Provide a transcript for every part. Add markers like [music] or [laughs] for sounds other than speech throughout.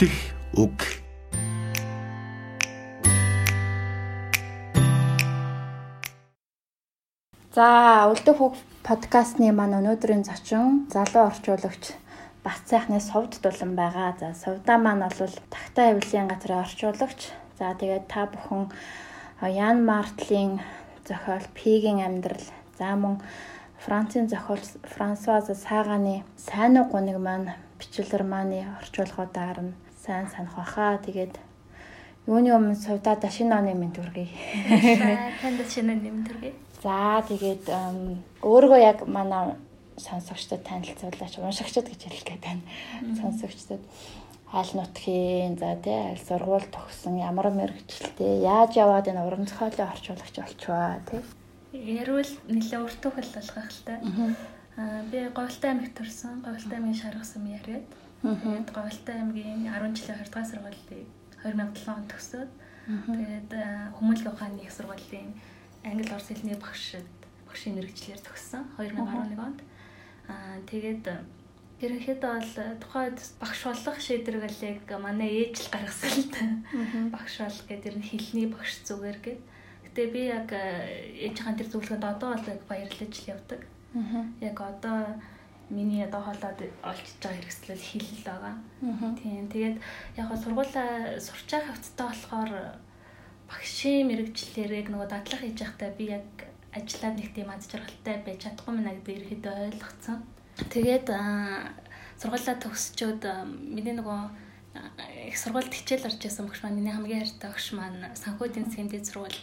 үлдэх үг. За, үлдэх үг подкастны маань өнөөдрийн зочин залуу орчуулагч Бат сайхны сувд дулан байгаа. За, сувдаа маань бол тагтаа авилын газрын орчуулагч. За, тэгээд та бүхэн Ян Мартлийн зохиол Пигийн амьдрал, за мөн Францын зохиол Франсуаз Саганы сайн уу гуниг маань бичлэр мааны орчуулгуудаар нь сайн санах баха. Тэгээд юуны өмнө сувдаа дашин оны минь төргий. Танд шинэ нэм төргий. За тэгээд өөрийгөө яг манай сонсогчдод танилцуулаач уншигчд гэж хэлэх гээд байна. Сонсогчдод аль нутгийн за тий аль сургууль төгсөн ямар мэрэгчлээ яаж яваад энэ уран зохиолын орчуулагч болчихваа тий. Ярил нэлээ урт хөл болгох л та. Аа би Говьлтай аймагт төрсэн. Говьлтай аймгийн шаргасан яриад. Тэгээд Говьлтай аймгийн 10 жилийн 2 дугаар сургуулийг 2007 онд төгсөөд тэгээд хүмүүнлэгийн ухааны их сургуулийн англи орос хэлний багшид багшийн мэрэгчлэр төгссөн 2011 онд. Аа тэгээд ерөнхийдөө бол тухайд багш болох шийдвэрийг манай ээж л гаргасан л та. Багш болох гэдэг ер нь хэлний багш зүгээр гэд. Гэтэ би яг ээжийн тэр зөвлөгөөнд одоо бол яг баярлаж л явдаг. Яг одоо миний одоо хоолоод олж байгаа хэрэгслэл хэл л байгаа. Тийм. Тэгээд яг го сургуулаа сурч байгаа хавцтай болохоор багшийн мэрэгчлэрийг нөгөө дадлах хийж байхдаа би яг ажиллаад нэг тийм аз жаргалтай байж чадахгүй мэнэ гэдэг ерөөдөө ойлгоцсон. Тэгээд сургуулаа төгсчөөд миний нөгөө их сургуульд хичээл орж исэн багш маань миний хамгийн хайртай багш маань санхүүдийн сэмдэд сургууль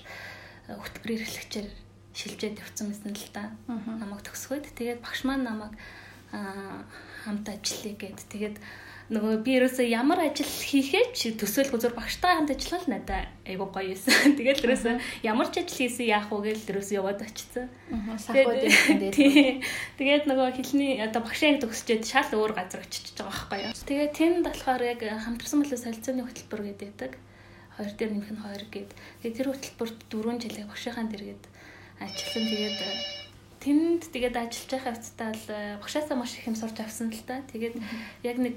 хөтөлбөр эрхлэгчээр шилжээд явцсан байсан л та. Намайг төгсгөөд тэгээд багш маань намайг хамт ажиллая гэд. Тэгээд нөгөө би ерөөсөө ямар ажил хийхээ ч төсөөлгүй зур багштай хамт ажиллах л надад айгуу гоё юусэн. [laughs] Тэгээд ерөөсөө ямар ч ажил хийсэн яах вэ гэж ерөөсөө яваад очсон. Тэгээд [laughs] нөгөө хэлний одоо багшаа төгсчээд шал өөр газар очиж байгаа байхгүй юу. Тэгээд тэнд болохоор яг хамтарсан болоо солилцооны хөтөлбөр гэдэг. Хоёр дээр нэмэх нь хоёр гээд. Тэгээд тэр хөтөлбөрт 4 жилээ багшийнхаа дэргээд ажилласан. Тэгээд тэнд тэгээд ажиллаж байгаа хэвцээ л багшаасаа маш их юм сурч авсан л та. Тэгээд яг нэг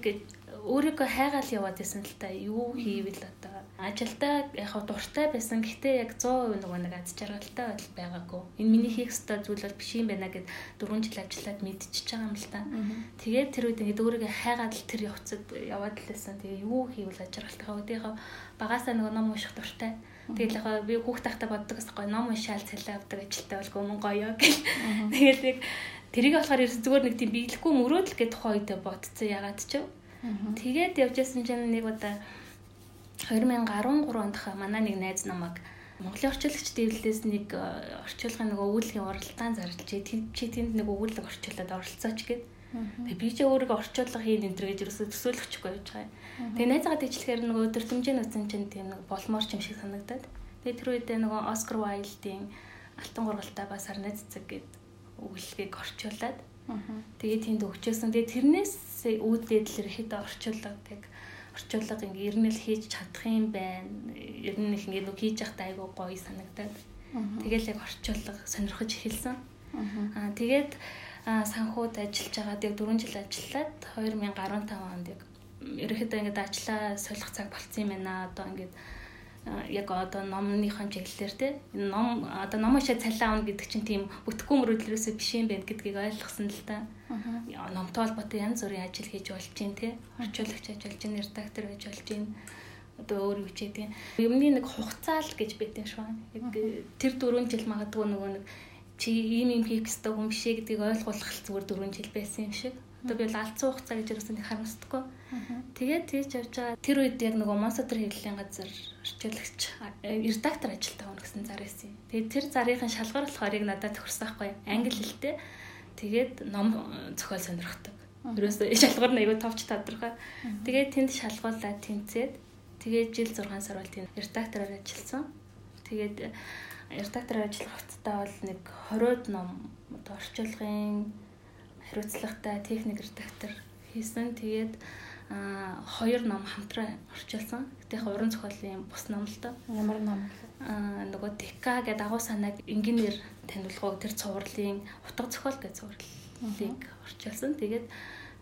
өөрийгөө хайгаал яваад байсан л та юу хийвэл одоо ажилдаа яг дуртай байсан гэхдээ яг 100% нөгөө нэг аз жаргалтай байдал байгаагүй. Энэ миний хийх ёстой зүйл бол биш юм байна гэд 4 жил ажиллаад мэдчихэж байгаа юм л та. Тэгээд тэр үед ингээд өөрийгөө хайгаад л тэр явцад яваад л байсан. Тэгээ юу хийвэл аз жаргалтай. Тэгээ багасаа нөгөө ном унших дуртай. Тэгэл яг би хүүхд тахта боддог гэсэн гоё ном уншаал цалиа авдаг ажилтай болго мөн гоё гэх. Тэгэл яг тэрийг болохоор зүгээр нэг тийм биелэхгүй мөрөөдөл гэдэг тухай үедээ бодцсон ягаад ч Тэгээд явжсэн чинь нэг удаа 2013 онд ха манай нэг найз намайг Монголын орчуулагч дэвлэлээс нэг э, орчуулгын нэг өвүүлгийн уралдаан зарлж чи тэнд нэг өвүүлэг орчуулад оролцооч гэд. Тэгээ би ч өөрийгөө орчуулга хийн энэ төр гэж ерөөсө төсөөлөхгүй явж байгаа юм. Тэгээ найзаагаа дэвчлэхээр нөгөө өдөр төмжийн үсэн чинь тийм нэг болмоор ч юм шиг санагдаад. Тэгээ тэр үедээ нөгөө Оскар Вайлдийн Алтан гургалтай ба сарны цэцэг гэд өвлөгийг орчуулад Тэгээ тэнд өгчөөсөн. Тэгээ тэрнээс үүдээд л ихэд орчуулгыг орчуулга ингээ ернэл хийж чадах юм байна. Ер нь их ингээ нүг хийж явахдаа айгүй гоё санагдаад. Тэгээл яг орчуулга сонирхож эхэлсэн. Аа тэгээд санхуд ажиллаж байгаа. Тэгээ 4 жил ажиллаад 2015 онд яг ерөөхдөө ингээд ажиллаа солих цаг болцсон юм байна. Одоо ингээд яг одоо номныхон чиглэлээр те ном одоо ном уншаад цалиа авна гэдэг чинь тийм бүтэхгүй мөрөдлөөсөө биш юм байна гэдгийг ойлгосон л та. Номтой холбоотой янз бүрийн ажил хийж болж чинь те орчуулагч ажиллаж чинь редактор байж болж чинь одоо өөр ч гэдэг. Юмны нэг хугацаа л гэж байдсан шүү. Тэр 4 жил магадгүй нөгөө нэг чи ийм юм хийх гэсэн хүн бишээ гэдгийг ойлгуулах зүгээр 4 жил байсан юм шиг. Одоо би бол алдсан хугацаа гэж юусэн харамсдаггүй. Тэгээд тийж явж байгаа. Тэр үед яг нөгөө Монсодор хэвлэлийн газар орчуулагч редактор ажилтаа өгнө гэсэн зар байсан. Тэгээд тэр зарын шалгаар болохоор яг надад төгссөн байхгүй. Англи хэлтэй. Тэгээд ном зохиол сонирхдаг. Ерөөсөө [laughs] шалгаар нь аягүй товч тодорхой. Тэгээд тэнд шалгуулаад тэнцээд тэгээд жил 6 сар бол тийм редактороор ажилласан. Тэгээд редактор ажиллах хугацаа бол нэг 20 ном орчуулгын хариуцлагатай техник редактор хийсэн. Тэгээд а хоёр ном хамтраа орчуулсан. Гэтэ яг уран зохиолын бус ном л доо. Ямар ном? А нөгөө Дека гэдэг агуу санааг инженеэр танилцуулгоо тэр цувралын утга зохиол гэдэг цувралыг орчуулсан. Тэгээд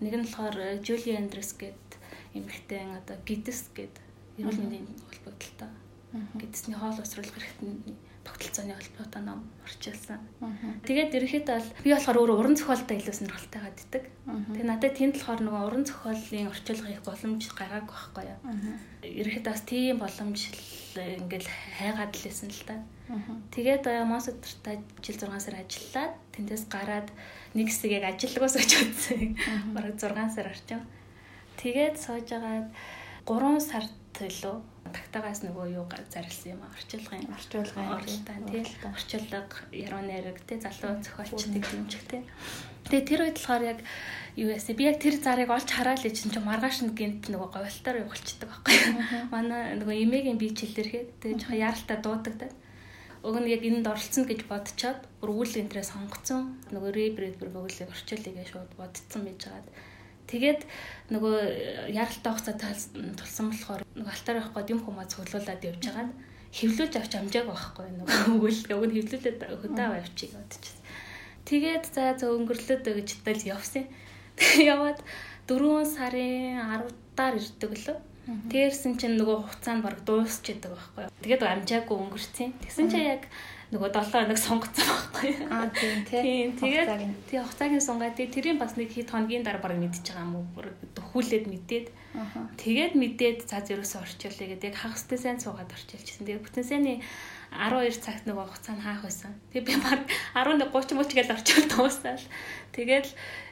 нэг нь болохоор Julie Andrews гэдэг эмэгтэй одоо гидс гэдэг эрүүл мэндийн холбогдлолтой гидсний хоол усруулах хэрэгтний тогтолцооны холбоотой ном орчуулсан. Тэгээд ерөөхдөө бол би болохоор өөрөө уран зохиолтой илүү сонирхолтой гаддаг. Тэгээд надад тэнд болохоор нөгөө уран зохиолын орчуулга их боломж гаргаагүй байхгүй юу. Ерөөхдөө бас тийм боломж ингээл хайгаад л лсэн л та. Тэгээд Монсодортой жил 6 сар ажиллаад тэндээс гараад нэг хэсэг яг ажилгаас очиж үзсэн. Бараг 6 сар орчим. Тэгээд сууж агаад 3 сард илүү тагтаагаас нөгөө юу зарлсан юм орчуулгын орчуулгын оролтаа тий. Орчуулга. Яруу найраг тий. Залуу зохиолчдыг дэмжих тий. Тэгээ тэр үед болохоор яг юу яасан? Би яг тэр зарыг олж хараад л чинь маргааш нь гинт нөгөө говьлтаар явуулчихдаг байхгүй манай нөгөө эмээгийн би чилэрхээ тэгээ жоохон яралтай дуудагдаад уг нь яг энд оролцсон гэж бодцоод бүр үйл энтрээ сонгоцсон. Нөгөө рэбрэд бүр бөглийг орчуулъя гэж шууд бодцсон байж байгаад Тэгээд нөгөө яралтай хугацаа тулсан болохоор нөгөө алтаар явахгүй юм хүмүүс цуглуулад явж байгаа нь хевлүүлж авч амжааг байхгүй нөгөө өгөл өгн хевлүүлээд хөдөө авчиг бодчихсон. Тэгээд за за өнгөрлөд гэж тэл явсан. [laughs] Яваад 4 сарын 10-аар ирдэг лөө. Тэрсэн чинь нөгөө хугацаанд баг дуусч идэг байхгүй. Тэгээд амжаагүй өнгөрцөн. Тэгсэн чинь яг нөгөө 7 хоног сонгоцсон байхгүй юу? Аа тийм тийм. Тэгээд тий хугацаагийн сунгаад тий тэрийн бас нэг хэд хоногийн дараа баг мэдчихэж байгаа юм уу? Дөхүүлээд мэдээд. Тэгээд мэдээд за зөрөөсөө орчуулъя гэдэг яг хагас тэ сайн суугаад орчуулчихсан. Тэгээд бүтэн сайны 12 цагт нөгөө хугацаа нь хаах байсан. Тэгээд би баг 11:30 мөч гээл орчуул дуусаал. Тэгээд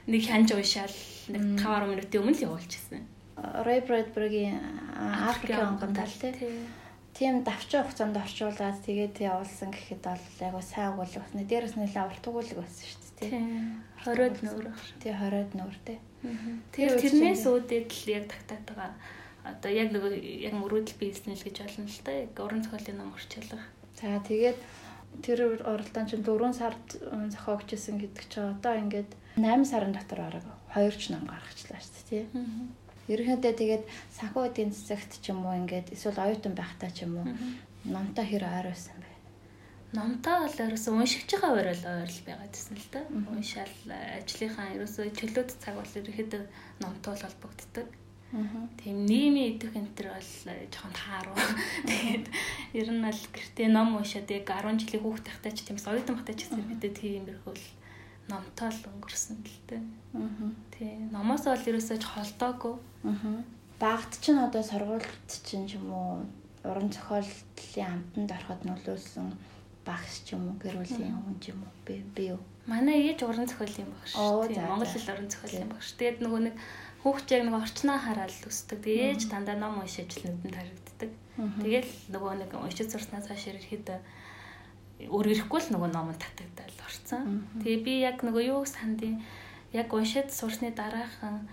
нэг хянж уушаал нэг 5 минутын өмнө л явуулчихсан. Ray Bradbury-гийн Африкийн онгон тал тий тийм давчин хугацаанд орчуулад тэгээд явуулсан гэхэд бол айгу сайн өгүүлэг басна. Дээрээс нэлээ урт өгүүлэг байсан шүү дээ. Тийм. 20-од нүүр. Тий 20-од нүүр тий. Тэгээд тэрнээс үүдээд л яг тагтаад байгаа. Одоо яг нэг яг мөрөөдөл бизнес гэж болно л да. Яг уран зохиолын ном орчуулах. За тэгээд тэр оролдоон чинь 4 сард зохиогчсэн гэдэг чинь одоо ингээд 8 сарын дотор арга 2 ч ном гаргачлаа шүү дээ тий. Ерөнхийдөө тэгээд санхүү эдийн засагт ч юм уу ингээд эсвэл оюутан байхдаа ч юм уу номтой хэр ойр байсан бэ? Номтой бол ерөөсөө уншигч байгаа ойр л ойр л байгаад байсан л да. Уншаал ажлынхаа ерөөсөө чөлөөт цаг бол ерөнхийдөө номтой л холбогддог. Тийм нийгмийн идэх энэ төр бол жоохон тааруу. [laughs] Тэгээд ер нь бол гэртээ ном уншаад яг 10 жилийн хүүхд тахтай ч тийм оюутан багтай ч гэсэн ерөнхийдөө тийм ирэх бол номтой л өнгөрсөн л дээ. Аа. Тий. Номоос бол ерөөсөө ч холдоогүй. Аа. Багт ч н одоо сургуульд чинь ч юм уу уран зохиолын амтанд ороход нөлөөлсөн багш ч юм уу гэр бүлийн хүн ч юм уу би би юу. Манай ээж уран зохиолын багш. Тий. Монгол хэл уран зохиолын багш. Тэгээд нөгөө нэг хүүхд яг нэг орчноо хараад өсдөг. Тэгээд ээж дандаа ном уншиж нүдэнд харагддаг. Тэгэл нөгөө нэг уншиж сурснаас хойш ирэхэд өөр ирэхгүй л нөгөө номонд татагдал орцсон. Тэгээ би яг нөгөө юу сандын яг уншид сурсны дараахан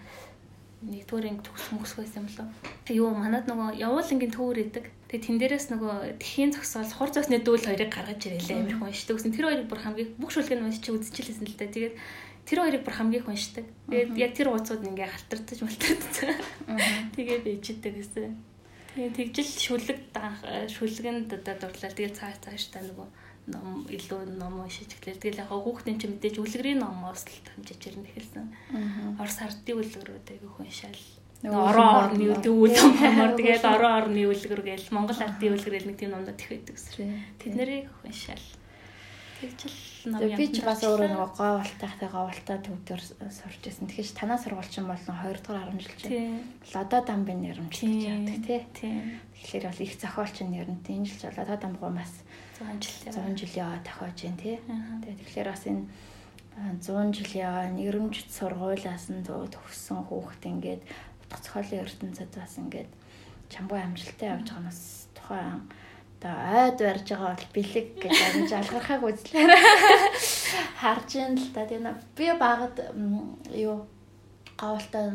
нэгдүгээр анги төгс мөкс байсан юм лөө. Тэг юу манад нөгөө явуулангийн төвөр идэг. Тэг тэн дээрээс нөгөө тхийн зогсоол хур зогсны дүүл хоёрыг гаргаж ирээлээ амирх уншдаг гэсэн. Тэр хоёрыг бүр хамгийн бүх шүлгэн уншиж үзчихлээсэн л да. Тэгээд тэр хоёрыг бүр хамгийн уншдаг. Тэгээд яг тэр ууцууд ингээ халтардаж малтардсан. Тэгээд бийждэг гэсэн. Тэгээд тэгжил шүлэг шүлгэнд одоо дурлал тэгээд цаа цааш та нөгөө ном илүү ном уншиж эхлэв. Тэгэл яг хүүхдийн ч мэдээж үлгэрийн номоос л хамжиж ирнэ эхэлсэн. Орос ардын үлгэрүүд айгүйх уншаал. Орон орны үйл номоор тэгээд [laughs] орон орны үлгэр гээл Монгол ардын үлгэрэл нэг тийм номдод их байдаг гэсэн. Тэд нарыг уншаал. Тэгжэл ном яа. Би ч бас өөрөө нэг говалтайхтай говалтай төвдөр сурч байсан. Тэгэхээр танаа сургуульчин болон 2 дугаар 10 жил чинь Лада дамбын нэрмжлэж яадаг тий. Тэгэхээр бол их зохиолч нэрнт энэ жил Лада дамбгоо бас 100 жил 100 жил яваа тохиож байна тий. Тэгээд тэгэхээр бас энэ 100 жил яваа нэрмжит сургуулиас нь төгссөн хүүхэд ингээд утга зохиолын ертөнцид бас ингээд чамгүй амжилттай явж байгаа нь бас тухайн одоо ойд барьж байгаа бол бэлэг гэж амж алгархаг үзлээ. [laughs] Харж ин л та. Тийм би багад юу гавалтай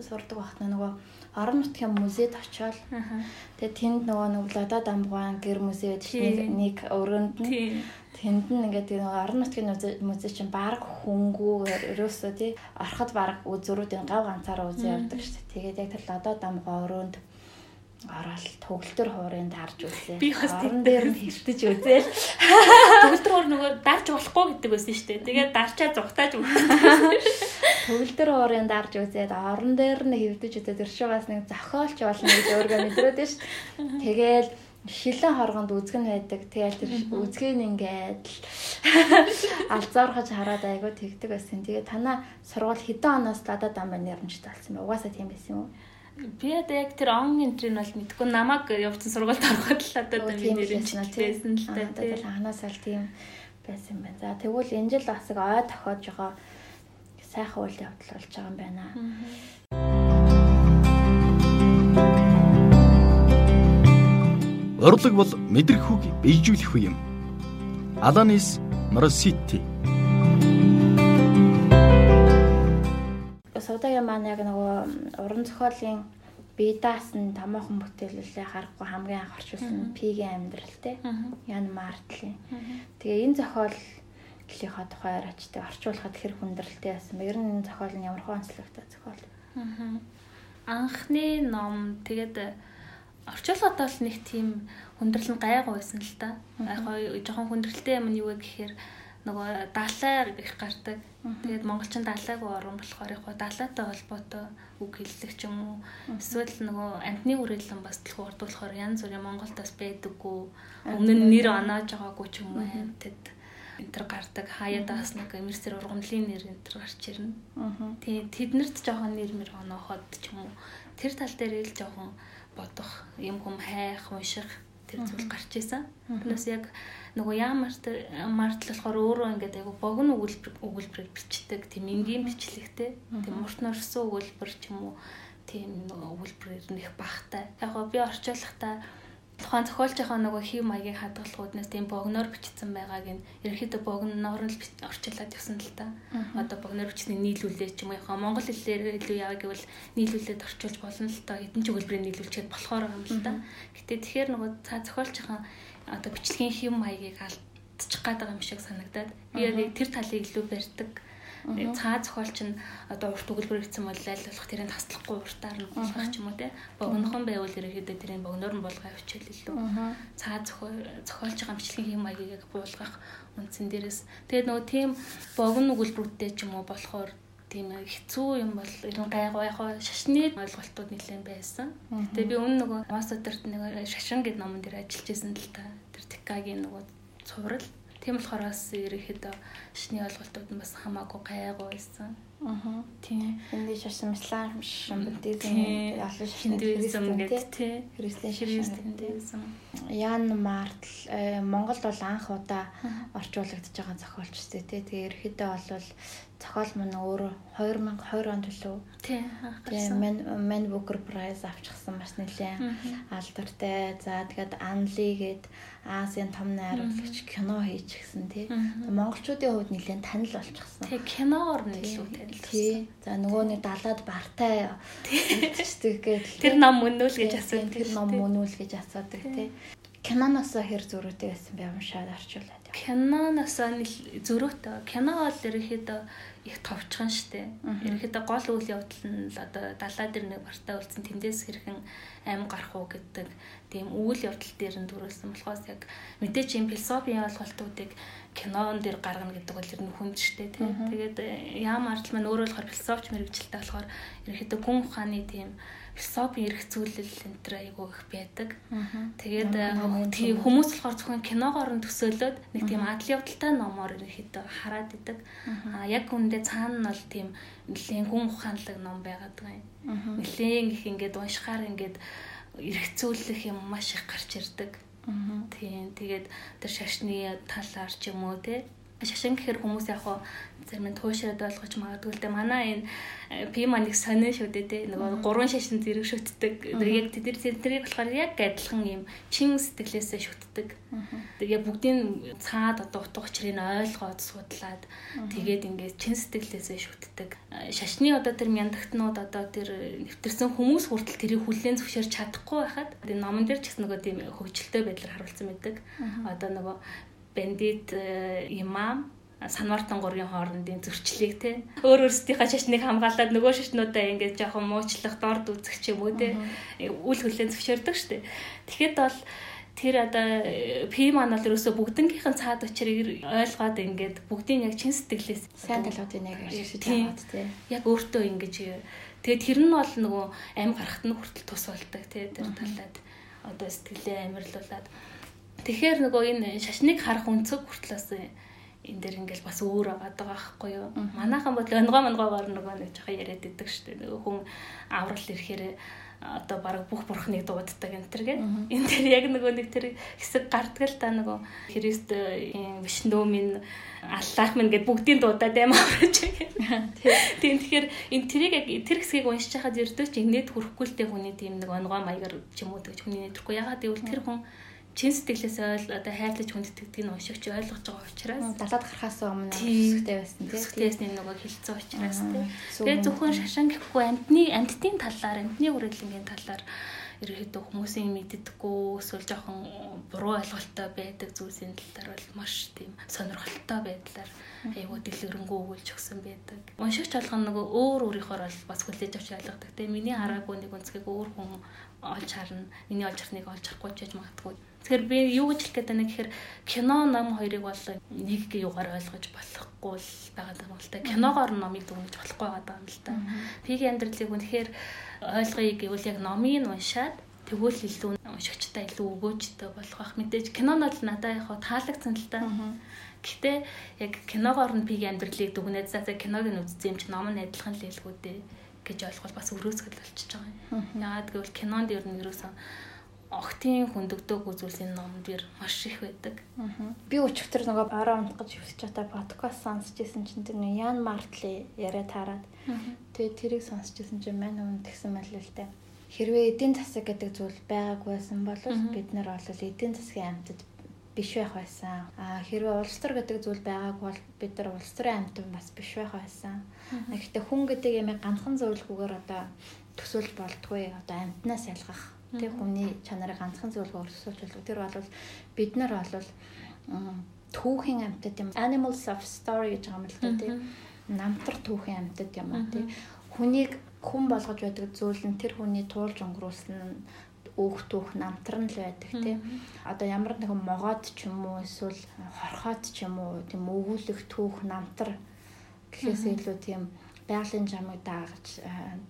сурдаг багт нөгөө орон нутгийн музейд очиод тэгээ тэнд нөгөө нэг Лада дамбгаан гэр музей гэдэг нэг өрөөнд нь. Тэнд нь ингээд нэг орон нутгийн музей чинь баг хөнгүүгээр ерөөсөө тий ороход баг зөрүүдийн гав ганцаараа үзээ явдаг шүү дээ. Тэгээд яг тэр Лада дамбгаа өрөөнд ороод төгөлтөр хуурын дарж үзээ. Би бас тэрэн дээр нь [laughs] хэртэж үзээл. Төгөлтөр хуур нөгөө дарж болохгүй гэдэг байсан шүү дээ. Тэгээд дарчаа зүгтааж үзсэн. төгөлдөр уурын дарж үзээд орон дээр нь хэвдэж үзээд өршөөс нэг зохиолч болно гэж өөрөө мэдрээд ш. Тэгээл шилэн хоргонд үзгэн байдаг. Тэгэл тэр үзгийг ингээд алзаархаж хараад айгу тэгдэг байсан. Тэгээ танаа сургууль хэдэн оноос ладаа дан байна нэрмжтэй болсон юм. Угаасаа тийм байсан юм уу? Би яг тэр он энтрийг бол мэдгүй намайг явуулсан сургуульд ороход л одоо би нэрмжтэй байсан л та. Тэгэл анаас аль тийм байсан юм байна. За тэгвэл энэ жил бас ой тохиож байгаа сайхан үйл явдал болж байгаа юм байна. Урлаг бол мэдрэх үг бийжүүлэх үе юм. Аланис Марсити. Суудагийн маань яг нөгөө уран зохиолын бие даасан томоохон бүтээлүүлээ харахгүй хамгийн анх орчуулсан пигийн амьдрал те. Ян Мартлийн. Тэгээ энэ зохиолынхаа тухай яриачтай орчуулахад хэр хүндрэлтэй байсан. Ер нь энэ зохиол нь ямар хөө онцлогтой зохиол. Анхны ном тэгээд орчуулгад бол нэг тийм хүндрэл нь гайгүй байсан л та. Яг гоо жоохон хүндрэлтэй юм нь юу вэ гэхээр нөгөө даалаа их гардаг. Тэгээд монголчин даалаагүй орон болохоор яг даалаатай холбоотой үг хэллэг ч юм уу. Эсвэл нөгөө амтны үрэлэн бас төлхөө ордуулахаар янз бүрийн Монголд бас байдаггүй. Өмнө нь нэр оноож байгаагүй ч юм уу амтд энэ төр гардаг хаяадаас нэг эмэрсэр ургамлын нэр энэ төр гарч ирнэ. Тийм тэднэрт жоохон нэр мэр онооход ч юм уу. Тэр тал дээр л жоохон бодох, юм хүм хайх, унших тэр зүйл гарч исэн. Тэрнээс яг нөгөө яамарт мартл болохоор өөрөө ингээд айгу богино өгүүлбэр өгүүлбэрээр бичдэг. Тийм энгийн бичлэгтэй. Тийм урт норсон өгүүлбэр ч юм уу тийм өгүүлбэрээр нэх багтай. Яг гоо би орчуулахдаа тухайн зохиолчийнхаа нөгөө хев маягийн хадгалгууднаас тийм богноор бичсэн байгааг нь ерөөхдөө богноор нь орчуулад явсан л та. Одоо богноор бичсний нийлүүлээ ч юм уу яхаа монгол хэлээр илүү яа гэвэл нийлүүлээд орчуулж болно л та. Хэдэн ч өгүүлбэрийг нийлүүлчихэд болохоор юм л та. Гэтэ тэгэхээр нөгөө цаа зохиолчийнхаа одоо бичлэгийн хев маягийг алдчих гад байгаа юм шиг санагдаад. Би яг тэр талыг илүү барьдаг. Цаа зохиолч нь одоо урт өгүүлбэр хийсэн бол болох тэрийг таслахгүй уртаар нь болгох ч юм уу те. Богнохон байвал ерөөдөө тэрийг богноор нь болгоо авчил илүү. Цаа зохиолч гамчлалын хэм маягийг буулгах үндсэн дээрээс тэгээд нөгөө тийм богино өгүүлбэрүүдтэй ч юм уу болохоор тийм хэцүү юм бол ер нь гайгүй яг шашны ойлголтууд нэлээд байсан. Гэтэ би өмнө нөгөө Мастерт нэг шашин гэдэг номон дээр ажиллаж байсан л та. Тэр Тикагийн нөгөө цуврал Тийм болохоор бас ерөөхдөө шний ойлголтууд нь бас хамаагүй гайгүй байсан. Аа. Тийм. Энд шашин ислам шашин буддизм ялан хиндуизм гэдэг тий. Христийн хиндуизм. Ян Мартл э, Монголд бол анх удаа орчуулагдж байгаа зохиолч тий. Тэгээ ерөөхдөө бол зохиол мань өөр 2020 онд төлөө тий мен мен Booker Prize авчихсан маш нэлээд алдартай. За тэгээд Анли гээд Азийн том найруулагч кино хийж гисэн тий. Монголчуудын хувьд нэлээд танил болчихсон. Тий киноор нь илүү танил. Тий. За нөгөө нэг далаад бартай гээд тэр ном мөнөөл гэж асуудаг. Тэр ном мөнөөл гэж асуудаг тий. Киноноос хэр зөрүүтэй байсан бэ уншаад орчуулаад. Киноноос зөрүүтэй. Кино бол ерөөхдөө их товчхон штэ. Ерөөхдөө гол үйл явдал нь л одоо далаа дээр нэг бартаа үлдсэн тэндээс хэрхэн аим гарах уу гэдэг тийм үйл явдал дээр нь төрүүлсэн болохоос яг мэдээч юм философийн ойлголтуудыг кинон дээр гаргана гэдэг бол ер нь хүнд штэ тийм. Тэгээд яам ардл маань өөрөө болохоор философч мэрэгчлээ болохоор ерөөхдөө гүн ухааны тийм философи эргцүүлэл энэ төр айгуу их байдаг. Тэгээд тийм хүмүүс болохоор зөвхөн киногоор нь төсөөлөд нэг тийм адал явдалтай номоор ерөөхдөө хараад идэг. Аа яг үндэ цаана нь бол тийм нэлийн гүн ухаанлаг ном байгаад байгаа юм. Нэлийн их ингээд уншихаар ингээд эргцүүлэх юм маш их гарч ирдэг. Тийм тэгээд тэр шашны талаар ч юм уу те шашин гэхэр хүмүүс яг хуу зарим нь туушраад ойлгож магадгүй л дээ. Манай энэ э, пиманыг сонио шүү дээ те. Нөгөө гурван шашин зэрэг шүтдэг. Яг тэд тэрийг болохоор яг адилхан юм чин сэтгэлээсээ шүтдэг. Тэгээ бүгдийн цаад одоо утга учрыг ойлгоод судлаад тэгээд ингээд чин сэтгэлээсээ шүтдэг. Э, шашны одоо тэр мяндагтнууд одоо тэр нэвтэрсэн хүмүүс хүртэл тэрийг хүлээн зөвшөөрч чадахгүй байхад энэ номон дээр ч гэсэн нөгөө тийм хөгжилтэй байдлаар харуулсан байдаг. Одоо нөгөө бандит э, имам санвартан гургийн хоорондын зөрчлийг те. Өөр өөрсдийнхээ шашныг хамгаалаад нөгөө шашнуудаа ингээд жоохон муучлах дорд үзэх ч юм уу те. Үл хүлэн зөвшөөрдөг штэ. Тэгэхэд бол тэр одоо П маань бол ерөөсө бүгднгийнхэн цаад учрыг ойлгоод ингээд бүгдийн яг чин сэтгэлээс сайн талуудыг яг ашиглаж байгаа тий. Яг өөртөө ингэж тэгээд тэр нь бол нөгөө амь гарахт нь хүртэл тус болдог тий тэр талаад. Одоо сэтгэлээ амирлуулад тэгэхээр нөгөө энэ шашныг харах өнцөг хүртэл бас энэ дэр ингээл бас өөр байгаа байхгүй юу. Манайхан бол онгоо монгоогоор нөгөө нэг жоохон яриад идэг шүү дээ. Нөгөө хүн аврал ирэхээр одоо баг бүх бурхныг дууддаг энэ төр гэх. Энэ тэр яг нөгөө нэг тэр хэсэг гарддаг л та нөгөө Христ Вишнүмийн Аллах минь гэд бүгдийн дуудаад юм авраж байгаа. [laughs] Тийм тэгэхээр энэ тэрийг яг тэр хэсгийг уншиж хахад ердөө ч инээд хүрэхгүй л дээ хүний тийм нэг онгоо маягаар ч юм уу гэж хүний нэтгэхгүй. Ягаад гэвэл тэр хүн чин сэтгэлээс ойл одоо хайрлаж хүндэтгдэг нь уншигч ойлгож байгаа учраас далаад гарахаас өмнө өсөхтэй байсан тийм өсөхтэйс нөгөө хилцэн учраас тийм тэгээ зөвхөн шашин гэхгүй амьтны амьтдын талаар амьтны үргэлжлэнгийн талаар ерөөхдөө хүмүүсийн мэддэггүй эсвэл жоохон буруу ойлголттой байдаг зүйлсийн талаар бол маш тийм сонирхолтой байдлаар аюу дэлгэрэнгүй өгүүлж өгсөн байдаг. Уншигч болгоно нөгөө өөр өөрийнхөө бол бас хүлээж авч ойлгодог. Тэгээ миний хараагүй нэг үнцгийг өөр хүн олж харна. Миний олж харныг олж харахгүй ч гэж магадгүй Тэгэхээр би юу гэж хэлэх гээд байна гэхээр кино ном хоёрыг бол нэг юугаар ойлгож болохгүй л байгаа юм л та. Киногоор номыг дүгнэж болохгүй байгаа юм л та. Пиги амьдралыг үнэхээр ойлгоё гэвэл яг номыг уншаад тэгвэл илүү уншигчтай илүү өгөөжтэй болох бах. Мэдээж кинонод л надад яг таалагдсан л та. Гэхдээ яг киногоор нь пиги амьдралыг дүгнээд за киног нь үзсэн юм чи ном нь адилхан л хэлгүү дээ гэж ойлгол бас өрөөсгөл болчихж байгаа юм. Яагаад гэвэл кинонд ер нь ерөөсөн огтын хүндэгдөөгүй зүйлсийн номдэр маш их байдаг. Би өчигдөр нөгөө ороо унтгаж хөвсөж байгаа подкаст сонсч ирсэн чинь тэр нэг Ян Мартли яриа таарад. Тэгээд тэрийг сонсч ирсэн чинь мань өмнө тэгсэн мэл л дээ. Хэрвээ эдийн засаг гэдэг зүйл байгаагүй байсан бол бид нар бол эдийн засгийн амьтад биш байх байсан. А хэрвээ улс төр гэдэг зүйл байгаагүй бол бид нар улс төрийн амьтан бас биш байх байсан. Гэхдээ хүн гэдэг ямиг ганцхан зөвлөхгүйгээр одоо төсөөлж болтгүй одоо амьтнаас ялгах Тэг хүний чанарыг ганцхан зөвлөгөө өрсөлдөж болов. Тэр бол бид нар бол түүхийн амьтад юм. Animals of story гэж байгаа юм л да тийм. Намтар түүхийн амьтад юм аа тийм. Хүнийг хүн болгож байдаг зүйл нь тэр хүний туулж өнгөрүүлсэн нь өөх түүх намтар нь л байдаг тийм. Одоо ямар нэгэн могоод ч юм уу эсвэл хорхоод ч юм уу тийм өвгүүлэх түүх намтар гэхээс илүү тийм байгалийн жамыг даагаж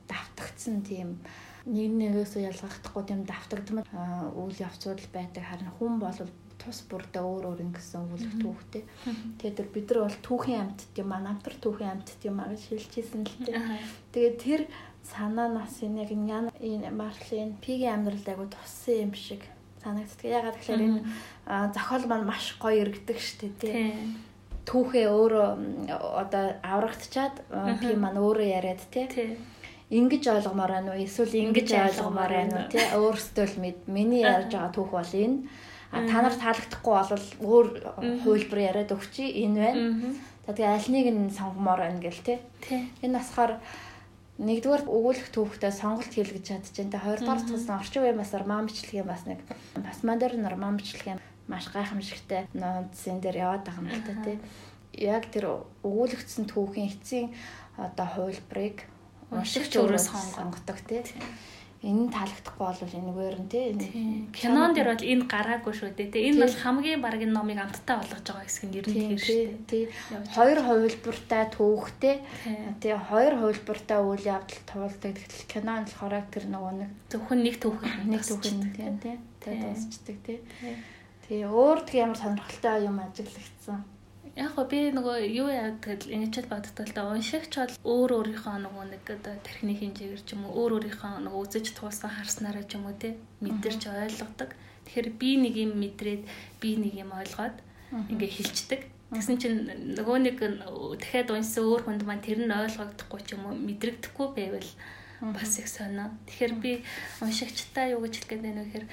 давтагдсан тийм нэг нэгээс ялгахдахгүй тийм давтагдмал үйл явцуд байдаг харин хүн бол тус бүрдээ өөр өөр ингэсэн үүлэх түүхтэй. Тэгээд бид нар бол түүхийн амьтд юм аа намтар түүхийн амьтд юм аа гэж хэлчихсэн л дээ. Тэгээд тэр санаа нас энэ яг энэ Марлин пигийн амьдралд айгу туссан юм шиг санагддаг. Ягаад гэхээр энэ зохиол маань маш гоё иргэдэг штэ тий. Түүхээ өөрөө одоо аврагдчаад пи маань өөрөө яриад тий ингэж ойлгомоор байна уу? Эсвэл ингэж ойлгомоор байна уу? тий өөрөөсөө л миний ярьж байгаа түүх бол энэ. А та нар таалагдахгүй бол өөр хувилбар яриад өгчий энэ байна. За тэгээ аль нэг нь сонгомоор байна гэл тий энэ насахаар нэгдүгээр өгүүлэх түүхтэй сонголт хийлгэж чадчихээн тэ. Хоёрдугаар тус орчин үеийн басар маамчлгийн бас нэг бас модерн маамчлгийн маш гайхамшигтай нууцын дээр яваад байгаа юм л та тий яг тэр өгүүлэгдсэн түүхийн эцсийн одоо хувилбарыг уншигч өөрөө сонгодог тий. Энэ таалагдахгүй бол энэгээр нь тий. Кинон дээр бол энэ гараагүй шүү дээ тий. Энэ бол хамгийн баг энэ номыг амттай болгож байгаа хэсэг нь ер нь тэр шүү дээ. Тий. Хоёр хувилбартай түүхтэй. Тий. Хоёр хувилбартай үйл явдал туулдаг. Тэгтэл кинон болохоор тэр нөгөө нэг зөвхөн нэг түүх нэг нь тий. Тий. Дуусчдаг тий. Тий. Өөр тэг ямар сонирхолтой юм ажиглагдсан Яг гоо би нөгөө юу тэгэл ингэж л боддог л да уншигч бол өөр өөрийнхөө нөгөө нэг одоо тархины хэмжээгээр ч юм уу өөр өөрийнхөө нөгөө үзэж туусан харснараа ч юм уу те мэдэрч ойлгодог. Тэгэхээр би нэг юм мэдрээд би нэг юм ойлгоод ингээ хилчдэг. Тэгсэн чинь нөгөө нэг дахиад уншсан өөр хүнд маань тэр нь ойлгогдохгүй ч юм уу мэдрэгдэхгүй байвал бас их сонио. Тэгэхээр би уншигчтай юу гэж хэлгээд байна вэ гэхээр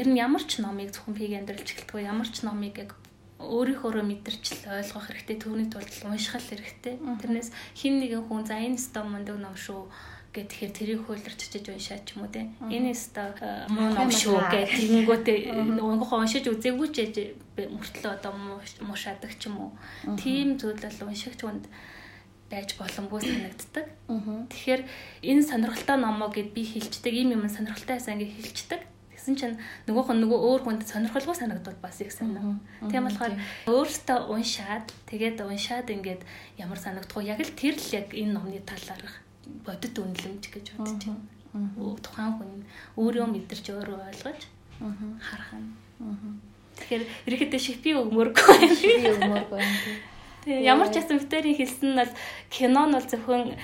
ер нь ямар ч номыг зөвхөн пиг амьдралж эхэлдэг ямар ч номыг яг өөрийнхөөрөө мэдэрч ойлгох хэрэгтэй төвний тулд унших хэрэгтэй. Тэрнээс хин нэгэн хүн за энэ ста мундаг ном шүү гэт тэгэхээр тэрийг хуулирч чиж уншаад ч юм уу те. Энэ ста муу ном шүү гэх тэгэнгүүтээ өнгөөхөө уншиж үзээгүй ч мөртлөө одоо муушаадаг ч юм уу. Тийм зүйл бол уншигч хүнд байж боломгүй санагддаг. Тэгэхээр энэ сонирхолтой номоо гэд би хилчдэг, ийм юм сонирхолтой байсан гэж хилчдэг Тэгсэн чинь нөгөөх нь нөгөө өөр хүнд сонирхолгүй санагдвал бас их санаа. Тийм болохоор өөртөө уншаад тэгээд уншаад ингээд ямар санагдах вэ? Яг л тэр л яг энэ номны талаарх бодит үнэлэмж гэж бодож байна. Тухайн хүн өөрөө мэдэрч өөрөө ойлгож харах нь. Тэгэхээр ерөөхдөө шипи өгмөргүй. Шипи өгмөргүй. Тэгээ ямар ч ясан битэрийн хэлсэн нь бол кино нь бол зөвхөн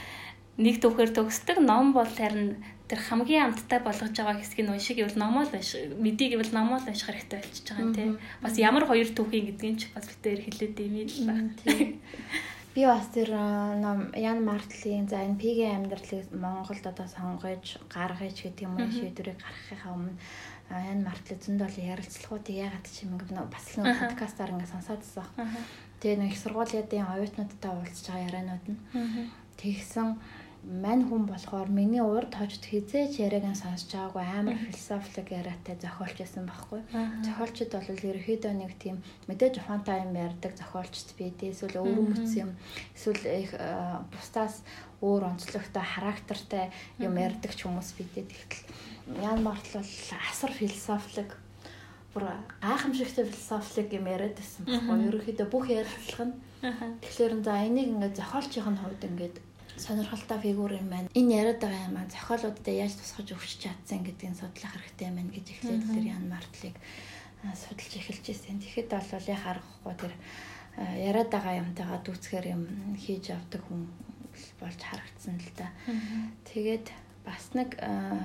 нэг түүхээр төгсдөг ном бол харин тэр хамгийн амттай болгож байгаа хэсгийг уншиг гэвэл номоо л унших мэдээ гэвэл номоо л унших хэрэгтэй болчихж байгаа тийм бас ямар хоёр түүхийн гэдгийг ч бас битээр хэлээд юм л байна. Би бас тэр ном Ян Мартлийн за энэ пигийн амьдралыг Монголд одоо сонгож гаргаж гэдэг юм уу шийдвэрийг гаргахынхаа өмнө Ян Мартли зөндөл ярилцлагуудыг яагаад ч юм ингээ бас нэг подкастаар ингээ сонсоодсон. Тэгээ нэг их сургуулийн оюутнуудтай уулзж байгаа ярианууд нь. Тэгсэн мань хүн болохоор миний урд хожид хизээч яриаг нь сонсож байгаагүй амар философик яриатай зохиолч байсан байхгүй. Зохиолчд бол ерөөхдөө нэг тийм мэдээж ухаантай юм ярьдаг зохиолчд бийдээ эсвэл өөрөмцсөн юм. Эсвэл их бусдаас өөр онцлогтой характертай юм ярьдаг ч хүмүүс бийдээ тэгтэл Ян Мартл бол асар философик бүр гайхамшигтай философик юм яриад байсан байхгүй. Ерөөхдөө бүх ярилцлага нь. Тэгэхээр за энийг ингээд зохиолчийн хувьд ингээд сонирхолтой фигур юм байна. Энэ яриад байгаа юм а зохиолуудад яаж тусгаж өгч чадсан гэдгийг судлах хэрэгтэй юм байна гэж эхлээд тэр Ян Мартлыг судалж эхэлж ирсэн. Тэгэхэд бол яг харахгүй тэр яриад байгаа юмтайгаа дүүцгээр юм хийж авдаг хүн болж харагдсан л да. Тэгээд бас нэг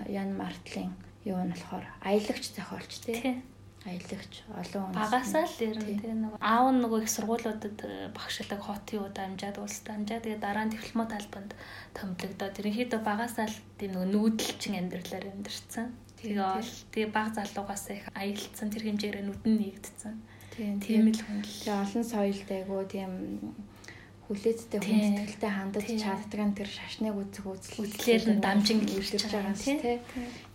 Ян Мартлын юу нь болохоор аялагч зохиолч тий аялагч олон багасаа л ер нь тэгээ нэг аав нь нөгөө их сургуулиудад э, багшлаг хотын удаа амжаад улс дамжаа тэгээ дараа нь дипломат албанд томилогдоод ерөнхийдөө багасаа л тийм нөгөө нүүдэлчин амьдралаар амьдэрсэн. Тэгээ ол тэгээ баг залуугаас их аялцсан тэр хэмжээгээр нүдэн нэгдсэн. Тийм л хүн л. Олон соёлд айгуу тийм хүлээцтэй хүндэтгэлтэй хандаж чаддаг нь тэр шашныг үзэх үзлээр нь дамжин гэлж байгаа тийм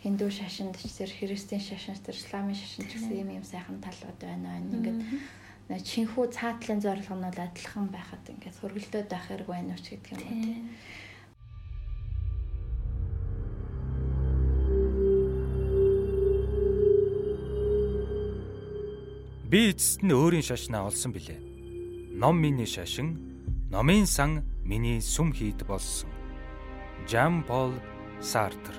хиндүү шашинд тэр христийн шашин тэр исламын шашин ч гэсэн юм юм сайхан талууд байна. Ингээд чинхүү цаатлын зорилго нь бол адилхан байхад ингээд хөргөлдөөд байх хэрэг байна уу ч гэдэг юм уу тийм Би эцэст нь өөрийн шашнаа олсон билээ. Ном миний шашин Номын сан миний сүм хийд болсон. Жан Пол Сартр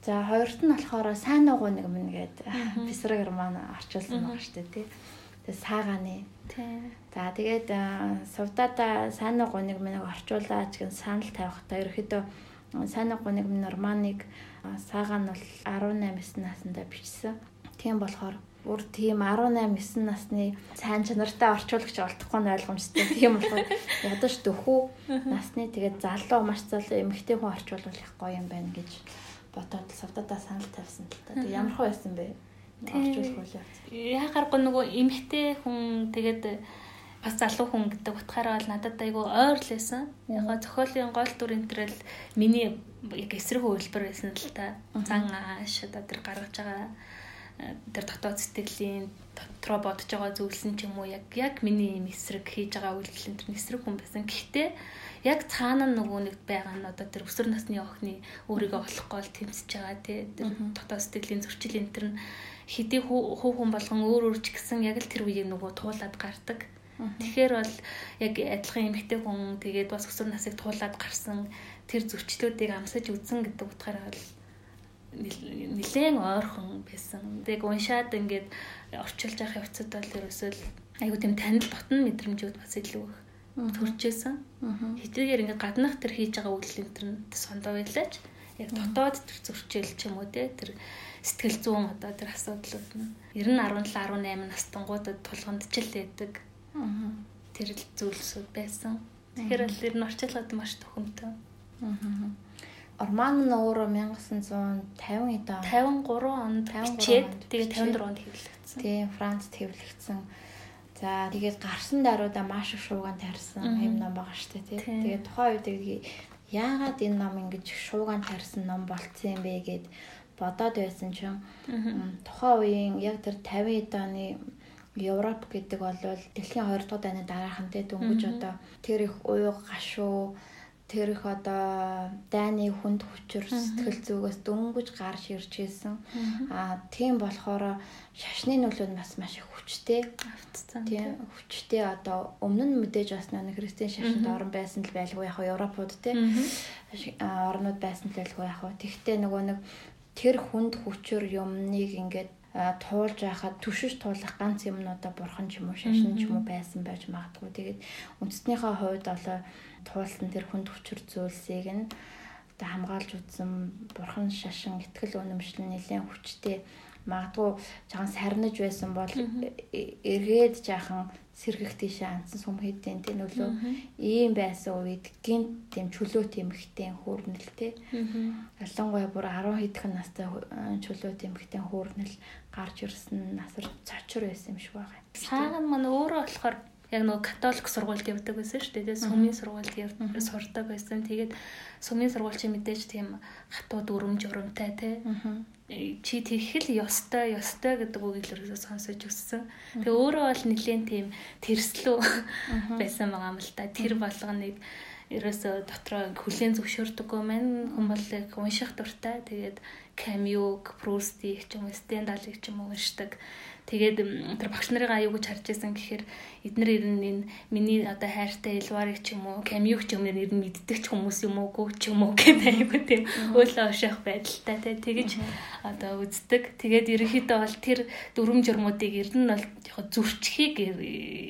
За хоёрт нь болохоор сайн нугуу нэг мэн гээд Писра Герман орчуулсан байгаа шүү дээ тий. Тэгээ саагааны. Тий. За тэгээд сувдада сайн нугуу нэг мэн орчуулаач гэн санал тавихтаа ерөөхдөө сайн нугуу нэг мэн норманыг саага нь бол 18 9 наснда бичсэн. Тийм болохоор бүр тийм 18 9 насны сайн чанартай орчуулагч олдохгүй нь ойлгомжтой. Тийм болохоор ядаж дөхүү насны тэгээд залуу маш залуу эмэгтэй хүн орчуулах гоё юм байна гэж бодоод савдадаа санал тавьсан л та. Тэг ямар хөө байсан бэ? Орчуулах үйл явц. Яагаргүй нөгөө эмэгтэй хүн тэгээд бас залуу хүн гэдэг утгаараа бол надад айгүй ойр л байсан. Яг зохиолын гол дүр энэ төрөл миний яг эсрэг хөвлбөр байсан л та. Зан ааш одоо тэр гаргаж байгаа э, тэр дотоод сэтгэлийн дотроо бодож байгаа зүйлсэн ч юм уу яг яг миний юм эсрэг хийж байгаа үйлдэл энэ эсрэг хүн байсан. Гэхдээ яг цаана нөгөө нэг байгаа нь одоо тэр өсвөр насны охины өөрийгөө олохгүй л тэмцэж байгаа тий. Тэр дотоод сэтгэлийн зөрчил энэ төр нь хэдий хүү хүн болгон өөр өөр ч гэсэн яг л тэр үеийг нөгөө туулаад гардаг Тэгэхээр бол яг адилхан эмэгтэй хүн тэгээд бас өсвөр насыг туулаад гарсан тэр зөрчлүүдийг амсаж үзэн гэдэг утгаараа бол нилээн ойрхон байсан. Тэг уншаад ингээд орчилж явах явцад бол ерөөсөө айгуу тийм танил ботн мэдрэмжүүд бас илүү их төржсэн. Хэдийгээр ингээд гаднах тэр хийж байгаа үйлдэл энэ төр сондоо байлаач яг дотоод тэр зөрчил ч юм уу те тэр сэтгэл зүүн одоо тэр асуудлууд нь 90 17 18 настангуудад тулгамдч л байдаг Тэр л зүйлсүүд байсан. Тэгэхээр л ер нь орчуулгад маш төхөмтэй. Орман нь өөрөө 1950 эд 53 онд бичээд тэгээ 54 онд хэвлэгдсэн. Тийм Францд хэвлэгдсэн. За тэгээд гарсан даруйда маш их шууган тарьсан. Юм ном байгаа шүү дээ тий. Тэгээд тухайн үед яагаад энэ ном ингэж шууган тарьсан ном болцсон юм бэ гэд бодоод байсан чинь тухайн үеийн яг тэр 50 эд оны Европ гэдэг бол дэлхийн 2 дугаар дайны дараахан тэ дөнгөж одоо тэр их уйг гашуу тэр их одоо дайны хүнд хүчээр сэтгэл зүгээс дөнгөж гарч ирж ирсэн. Аа тийм болохоор шашны нөлөө нь бас маш их хүчтэй. Автцсан. Тийм хүчтэй одоо өмнө нь мэдээж бас нэг христийн шашинд орон байсан л байлгүй яг Европууд те орнууд байсан л байлгүй яг. Тэгтээ нөгөө нэг тэр хүнд хүчээр юмныг ингээд туулж байхад түшиж туулах ганц юмнуудаа бурхан ч юм уу шашин ч юм уу байсан байж магадгүй. Тэгээд үндэснийхээ хувьд олоо туулсан тэр хүнд хүчээр зүйлсийг нь одоо хамгаалж үзсэн бурхан шашин итгэл үнэмшил нэлээд хүчтэй магадгүй жаахан сарниж байсан бол эргээд жаахан сэргэх тийшээ ансан сүм хэдийн тийм нөлөө ийм байсан үед гинт тийм чөлөө тэмхтэн хөөрнөлтэй. Ялангуяа бүр 10 хэдхэн настай чөлөө тэмхтэн хөөрнөл гарч ирсэн насар цочор байсан юм шиг байгаа. Цаахан маань өөрөө болохоор яг нөгөө католик сургуульд явдаг байсан шүү дээ. Сүмийн сургуульд сурдаг байсан. Тэгээд сүмийн сургууль чи мэдээж тийм хатуу дүрм журамтай тий чи тэгэх л ёстой ёстой гэдэг үгийг л ерөөсөө сонсож өссөн. Тэгээ өөрөө бол нэлээд тийм тэрслүү байсан байгаа юм л та. Тэр болгоныг ерөөсөө дотроо хүлэн зөвшөөрдөггүй мэн хүмүүс унших дуртай. Тэгээд Камюг, Прустиг ч юм уу, Стендалыг ч юм уу уншдаг. Тэгээд тэр багш нарын аюу гэж харж байсан гэхээр эднэр ер нь энэ миний одоо хайртай Элварыг ч юм уу, Камюг ч юм уу ер нь мэддэг ч хүмүүс юм уу, гүү ч юм уу гэдэг аюу тийм өөлөө оших байдалтай тий тэгэж одоо үздэг. Тэгээд ерөнхийдөө бол тэр дүрм журмуудыг ер нь бол яг зөрчихийг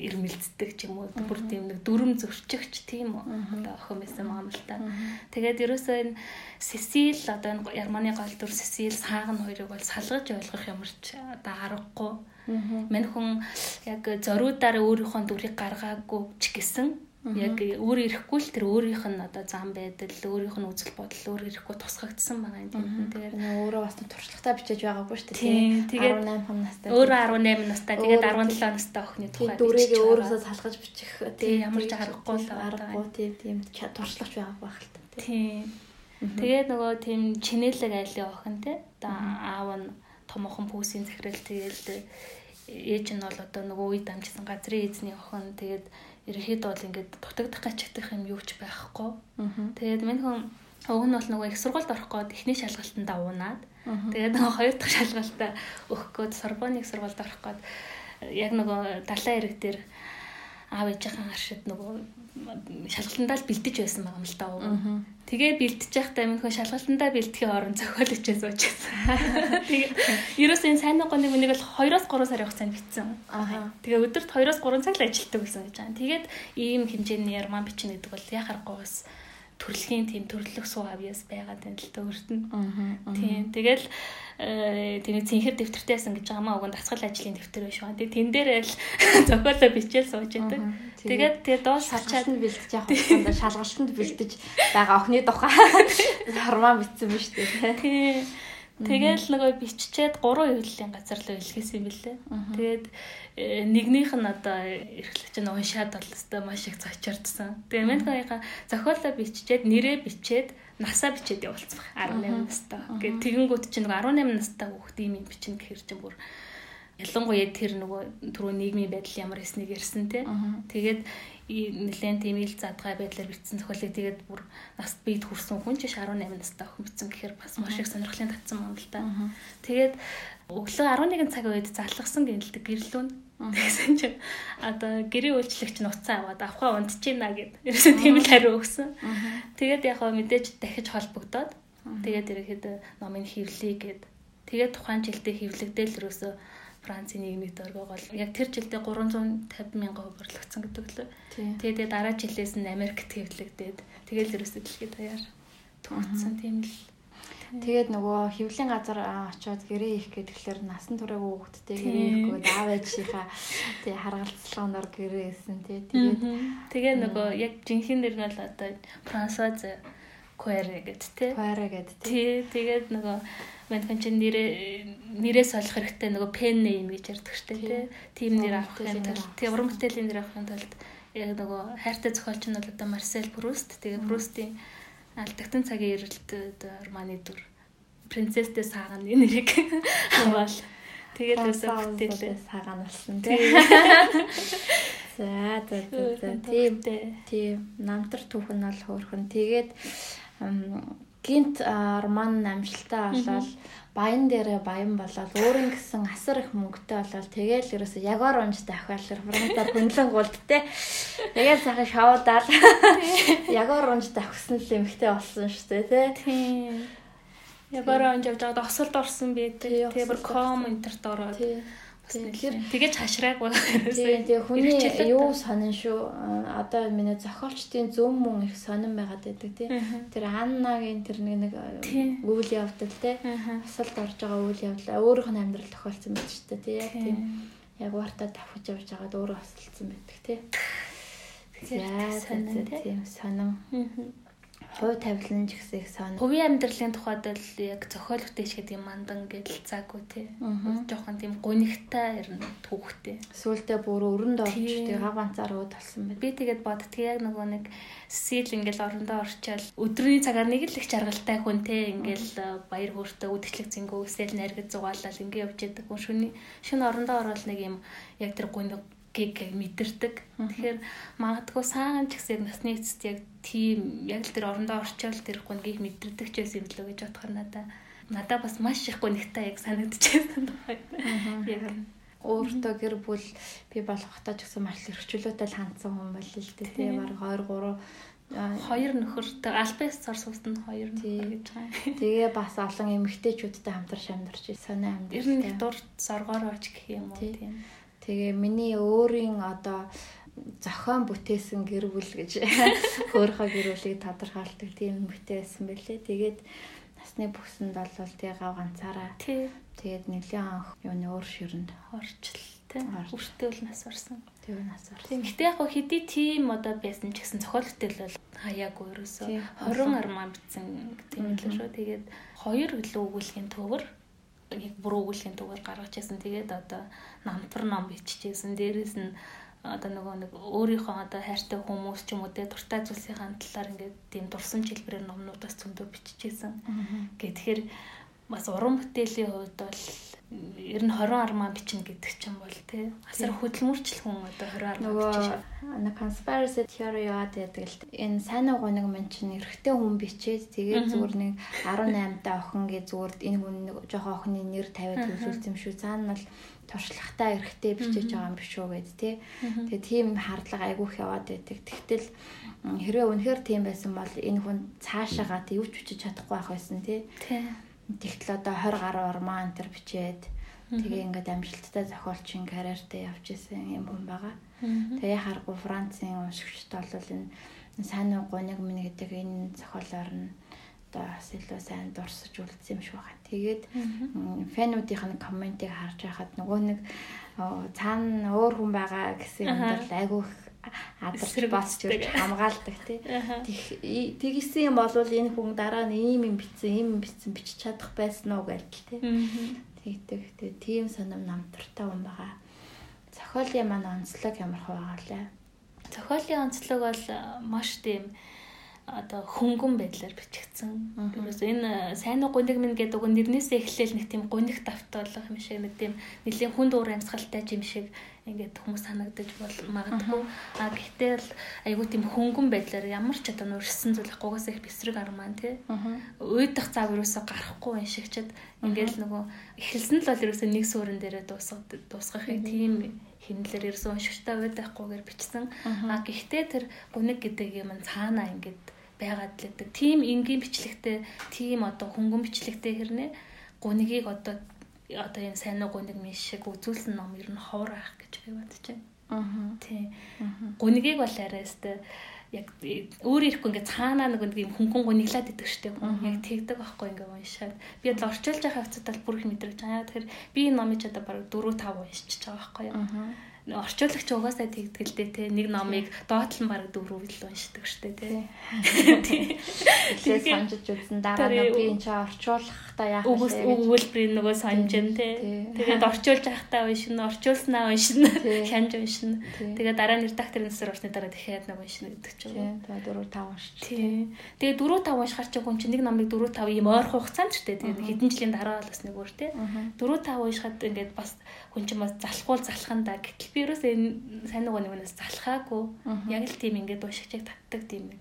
ирмэлцдэг ч юм уу. Бүр тийм нэг дүрм зөрчихч тийм одоо охин байсан юм л та. Тэгээд ерөөсөө энэ Сесил одоо энэ Германы гол дүр Сесил саагн хоёрыг бол салгаж ойлгох юмарч одоо аргагүй Мань хүн яг зориудаар өөрийнхөө дүрийг гаргаагүй ч гэсэн яг өөр ирэхгүй л тэр өөрийнх нь одоо зам байдал, өөрийнх нь үзэл бодол өөр ирэхгүй тусгагдсан байгаа юм тийм. Тэгэхээр өөрөө бас туршлагатай бичиж байгаагүй шүү дээ. Тэгээд 18 настай. Өөрөө 18 настай. Тэгээд 17 настай охины тухай дүрийг өөрөөсөө салгаж бичих тийм ямар ч аргагүй л аргагүй тийм тийм туршлагач байгаагүй байх л та. Тийм. Тэгээд нөгөө тийм чинэлэг айлын охин те. Одоо аав нь томоохон пүүсийн захирал тэгээд ээж нь бол одоо нөгөө үе дамжсан газрын эзний охин. Тэгээд ерөнхийдөө бол ингээд дутагдах гачигдах юм юу ч байхгүй. Тэгээд минь хүн уг нь бол нөгөө их сургуульд орох гээд эхний шалгалтанд уунаад тэгээд нөгөө хоёр дахь шалгалтаа өгөх гээд Сорбоныг сургуульд орох гээд яг нөгөө далайн эрэг дээр аав ээжийнхэн харшид нөгөө шалгалтандаа л бэлдэж байсан байгаа юм л даа. Тэгээ бэлдэж байхдаа минь хүн шалгалтандаа бэлдэхийн орон зохиолч байсан учраас. Тэгээ ерөөс энэ сайн гоны хүнийг бол 2-оос 3 сарын хугацаанд битсэн. Тэгээ өдөрт 2-оос 3 цаг л ажилладаг гэсэн гэж байгаа. Тэгээд ийм хэмжээний ярман бичнэ гэдэг бол яхахгүй бас төрөлхийн тийм төрлөх суу авьяас байгаад байна л төгөрт нь. Тийм. Тэгэл тийм цэнхэр дэвтэртэйсэн гэж байгаа маа уг нь дасгал ажлын дэвтэр биш байна. Тэгээ тэн дээр л [laughs] зохиолоо бичээл сууж байдаг. Тэгээд тэгээ дуус шалгалт нь бэлдэж явах хугацаанд шалгалтанд бэлдэж байгаа охины тухай хормон бичсэн биз дээ. Тийм. Тэгэл нөгөө биччихэд 3 хэвлэлийн газар руу илгээсэн юм билээ. Тэгээд э, нэгнийх нь одоо эрхлэгч нь уншаад бол өстой маш их цочордсон. Тэгээ мэнхайга зохиолоо биччихэд нэрээ бичээд насаа бичээд явуулцах 18 настай. Гэт тэгэнгүүт чинь нөгөө 18 настай хүүхд ийм юм бичнэ гэхэр чинь бүр ялангуяа тэр нөгөө түрүү нийгмийн байдал ямар хэснийг ярьсан тий. Тэгээд нэлээд тийм ил задгай байдлаар бичсэн зохиолыг тэгээд бүр наст бид хүрсэн хүн чинь 18 настай охин бичсэн гэхээр бас маш их сонирхлын татсан юм л та. Тэгээд өглөө 11 цагийн үед залгасан гинэлдэг гэрлүүн Тэгсэн чинь одоо гэрээ үйлчлэгч нь уцаа аваад авхаа унтчихна гэд. Ерөөсөө тийм л хариу өгсөн. Тэгээд яг хаа мэдээж дахиж холбогдоод тэгээд ерөөхдөө номын хевлэе гэд. Тэгээд тухайн жилдээ хевлэгдээл ерөөсөө Францын нийгмийн дөргөө гол яг тэр жилдээ 350 мянган хуваарлагдсан гэдэг лөө. Тэгээд дараа жилээс нь Америкт хэвлэгдээд тэгэл ерөөсөө дэлхийд даяар төгссөн тийм л. Тэгээд нөгөө хөвлийн газар очиод гэрээ их гэхэлэр насан туршиг хүүхэдтэй гэрээ ихгүй аав ээжийнхаа тий харгалцлагаар гэрээсэн тий тэгээд тэгээ нөгөө яг жинхэнэ нэр нь л одоо Франсуаз Куэре гэд тий. Куэре гэд тий. Тэгээд нөгөө манайхан чинь нэрээ нэрээс олох хэрэгтэй нөгөө пен нэм гэж ярьдаг штэ тий. Тим нэр авахын тулд тий уран бүтээлийн нэр авахын тулд яг нөгөө хайртай зохиолч нь бол одоо Марсел Пруст. Тэгээ Прустийн алдагтан цагийн эрэлт романы дүр. Принцесстэй саагны нэрийг [laughs] аваад. Тэгээд өсөө бүтээлээ. сагаан болсон тий. За за за тийм тийм намтар түүх нь бол хөөрхөн. Тэгээд гинт арман амжилтаа болоод баян дээрээ баян болоод өөрийн гэсэн асар их мөнгөтэй болоод тэгээл ерөөсө ягор унж дахиад фронтаар хөндлөн гулд те. Тэгээл сайхан шоудаал ягор унж давхсан л эмхтэй болсон шүү дээ те. Ягор унж явж байгаад осолд орсон би. Тэгээ бүр комментарт ороод. Тэгэхээр тэгэж хашрааг байна. [laughs] Тийм тэгээ хүний юу сонин шүү. Одоо миний зохиолчдын зөв мөн их сонин байгаад байдаг тийм. Тэр Аннагийн тэр нэг нэг үйл явдал тийм. Асалд орж байгаа үйл явдал өөрийнх нь амьдрал тохиолдсон байдаг шүү дээ тийм. Яг вартаа давхиж явж байгаад өөрөө асалдсан байдаг тийм. За тийм сонин хувь тавилан ч гэсэн их сонь. Хувийн амьдралын тухайд л яг зохиол бүтээч гэдэг юм мандан гэдэл цаагүй тий. Жохон тийм гонигтай ер нь түүхтэй. Сүүлдээ бүр өрөнд орж тий гав ганцаар ууд болсон байт. Би тэгээд боддгийг яг нөгөө нэг сил ингээл орондоо орчаал өдрийн цагаар нэг л их жаргалтай хүн тий ингээл э, баяр хөөртэй үдчлэг зингүү эсвэл наргид зугаалал ингээ явж яадаг хүн шүний шин орондоо ороод нэг юм яг тэр гоник гиг мэдэрдэг. Тэгэхээр магадгүй саахан ч гэсэн насны эцэст яг тийм яг л тэр орондоо орчоол тэр гонгийг мэдэрдэг ч байсан юм лөө гэж бодохоор надаа надаа бас маш их гонигтай яг санагдчихсан байна. Яг өөртөө гэр бүл би болохтой ч гэсэн маш эрхчлөөтэй л хандсан хүн байл л дээ. Тэгээ баг 2 3 хоёр нөхөртэй альбас цар суусан хоёр нөхөр гэж байгаа. Тэгээ бас олон эмэгтэйчүүдтэй хамтарч амьдарч сонио амьдарч. Ер нь дур соргоор оч гэх юм уу тийм. Тэгээ миний өөрийн одоо зохион бүтээсэн гэр бүл гэж [laughs] хөөхөө гэр бүлийг тодорхойлдог тийм бүтээсэн байлээ. Тэгээд насны бүсэнд бол тэгээ гав ганцаараа. Тэгээд нэлийн анх юуны өөр ширэнд орчл тийм үртэл нас орсон. Тэгээ нас орсон. Тийм гэтээ яг хэдий тийм одоо байсан ч гэсэн зохиол бүтээл бол хаяагүй ерөөсөө 20 армаа битсэн тийм л шүү. Тэгээд хоёр гэлөө өгүүлгийн төвөр яг бүр өгүүлгийн төвөр гаргаж яасан. Тэгээд одоо намтар ном биччихсэн. Дээрээс нь одоо нөгөө нэг өөрийнхөө одоо хайртай хүмүүс ч юм уу те дуртай зүйлсийн талаар ингээд тийм дурсамж хэлбэрээр номнуудаас зөндөө биччихсэн. Гэхдээ бас уран бүтээлийн хувьд бол ер нь 20 армаа бичнэ гэдэг чинь бол тий асар хөдөлмөрчл хүн одоо 20 армаа бичиж нэг conspiracy theory яад байдаг л энэ сайн уу нэг мэн чинь эрэгтэй хүн бичээд тэгээд зүгээр нэг 18 та охин гэ зүгээр энэ хүн нэг жоохон охины нэр тавиад төлөвлөсөн юм шүү. Цаана бол туршлагатай эрэгтэй бичиж байгаа юм биш үү гэд тий тэгээд тийм хардлага айгүйх яваад байдаг. Тэгтэл хэрвээ үнэхээр тийм байсан бол энэ хүн цаашаагаа тий юу ч бичиж чадахгүй байх байсан тий Тэгтэл одоо 20 гаруй энэ төр бичээд тэгээ ингээд амжилттай зохиолчийн карьертэй явж исэн юм хүн байгаа. Тэгээ харахгүй Францын уншигчд бол энэ сайн гоник минь гэдэг энэ зохиолоор нь одоо бас илүү сайн дурсаж үлдсэн юм шиг байна. Тэгээд фэнүүдийнх нь комментиг харж байхад нөгөө нэг цаана өөр хүн байгаа гэсэн юм дэл айгүй адарч босч үрж хамгаалдаг тий. Тэгсэн юм бол энэ хүн дараа нь ийм юм битсэн, ийм юм битсэн бичиж чадах байсан уу гэдэл тий. Тэгдэг. Тэгээ тийм сонирм намтартай хүн байгаа. Зохиолын маань онцлог ямар хаваа лээ. Зохиолын онцлог бол маш тийм одоо хөнгөн байдлаар бичигдсэн. Тэрээс энэ сайн уу гуниг минь гэдэг үг нэрнээсээ эхлээл нэг тийм гуник давтуулах юм шиг нэг тийм нэлийн хүнд уур амьсгалтай юм шиг ингээд хүмүүс санагдаж бол магадгүй. А гэхдээ л айгүй тийм хөнгөн байдлаар ямар ч одоо нүрсэн зүйл гугаас их бисрэг арман тий. Уйдах цав юусоо гарахгүй юм шиг чад ингээд л нөгөө эхэлсэн л бол юусоо нэг суурин дээрээ дуусгах дуусгахыг тийм хинэлэр ерөөсөө уншигчтай байдаггүйгээр бичсэн. А гэхдээ тэр гуниг гэдэг юм цаанаа ингээд байгаад л гэдэг. Тим энгийн бичлэгтэй, тим одоо хөнгөн бичлэгтэй хэрнээ гунигийг одоо одоо энэ сайн уу гуниг мэн шиг үзүүлсэн ном ер нь ховор байх гэж би бодож байна. Аа. Тий. Гунигийг бол арайстай яг өөр ирэхгүй ингээ цаанаа нэг юм хөнгөн гуниглаад идэг штеп. Яг тэгдэг байхгүй ингээ уншаад. Би бол орчуулж байгаа хавцад бол бүр их мэдрэж байгаа. Тэгэхээр би энэ номыг ч одоо баг 4 5 уншиж байгаа байхгүй юу. Орчуулагч угаасаа тэгдэл дээ те нэг номыг доотлон баг дөрөв л уншдаг штэ те. [laughs] Тэгээ санджиж үзсэн дараа нь би энэ ч орчуулахдаа яах вэ? Өгүүлбэрийн нөгөө санжин те. Тэгээд орчуулж байхдаа уншина, орчуулснаа уншина, хянж [laughs] уншина. Тэгээд дараа нь редактор нэсэр орсны дараа дахиад нэг уншина гэдэг ч юм. Тэгээ 4 5 уншиж. Тэгээ 4 5 уншихаар ч гүн чи нэг номыг 4 5 ийм ойрхон хугацаанд те. Тэгээд хэдэн жилийн дараа бол бас нэг өөр те. 4 5 уншихад ингээд бас хүн чинь бас залхуул залхандаа гэтэл би ерөөсөө энэ сайн нөгөө нэгнээс залхаагүй яг л тийм ингээд уншигчийг татдаг тийм нэг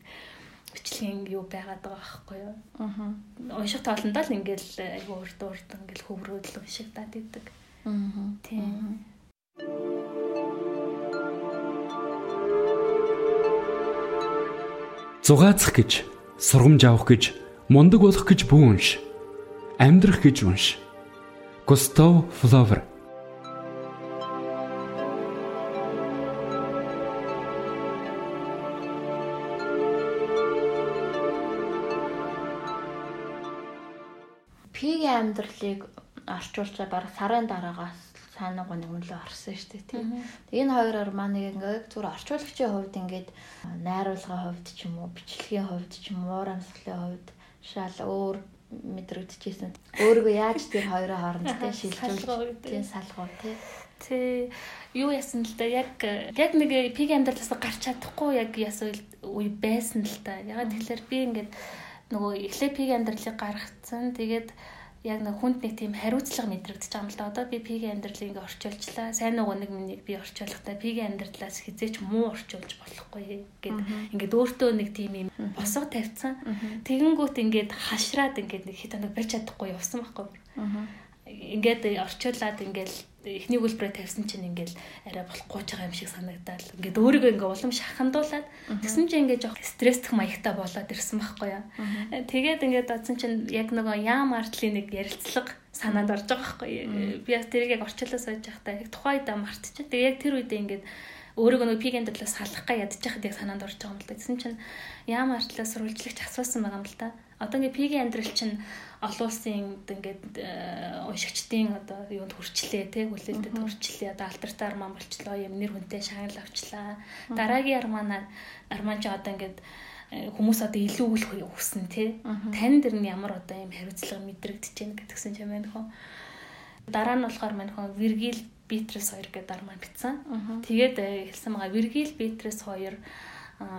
бичлэгийн юу байгаад байгаа байхгүй юу. Аа. Унших тоолондоо л ингээд айгүй урд урд ингээд хөврөөдөл уншигдаад идэг. Аа. Тийм. Зугаацах гэж, сургамж авах гэж, мундаг болох гэж бүү унш. Амьдрах гэж унш. Густав Флавер амьдралыг орчуулж байгаа сарын дараагаас сайн нэг үнлөө орсон шүү дээ тийм. Энэ хоёроор маань ингээд зүгээр орчуулагчийн хувьд ингээд найруулгын хувьд ч юм уу, бичлэгийн хувьд ч юм уу, урамсгалын хувьд шал өөр мэдрэгдэжсэн. Өөрийгөө яаж тэр хоёрын хооронд тийм шилжүүлж тийм салгуу тийм. Тэ юу ясан л да яг яг нэг пиг амьдралаас гарч чадахгүй яг ясвал үе байсан л да. Ягаад тэгэхээр би ингээд нөгөө эхлээ пиг амьдралыг гаргацсан. Тэгээд яг нэг хүнд нэг тийм хариуцлага мэдрэгдэж байгаа юм л да. Одоо би пигийн амьдралыг ингээ орчуулчлаа. Сайн уу нэг минийг би орчуулахдаа пигийн амьдралаас хизээч муу орчуулж болохгүй гэд ингээд өөртөө нэг тийм юм босго тавьсан. Тэгэнгүүт ингээд хашраад ингээд нэг хит нэг барьж чадахгүй явсан байхгүй. Ингээд орчуулад ингээд эхний үлбрээ тавьсан чинь ингээл арай болохгүй ч байгаа юм шиг санагдаад ингээд өөрийгөө ингээ улам шахандуулаад тэгсэн чинь ингээ жоох стресстэх маягтай болоод ирсэн байхгүй юу. Тэгээд ингээд бодсон чинь яг нөгөө яам артлын нэг ярилцлага санаанд орж байгаа байхгүй юу. Би бас тэрийг яг орчлоо сойж байхдаа яг тухайдаа мартчих. Тэгээ яг тэр үедээ ингээд өөрийгөө нөгөө пигийн дэрлээс салах га ядчих хад яг санаанд орж байгаа юм л да. Тэгсэн чинь яам артлаа сурвалжлагч асуусан байгаа юм л да. Одоо ингээ пигийн амьдрал чинь олон улсын ингээд э, уншигчдын одоо юунд хүрчлээ те хүлээлтэд хүрчлээ. Одоо алтартаар маань болчлоо юм нэр хүнтэй шагнал авчлаа. Дараагийн арманаа арман ч одоо ингээд э, хүмүүс одоо илүү үл хүснэ те. Тань дэр нь ямар одоо юм хариуцлага мэдрэгдэж байна гэдгсэн юм байна хөө. Дараа нь болохоор маань хөө Виргил Битрес 2 гэдэг арман битсэн тэгээд э, хэлсэн байгаа Виргил Битрес 2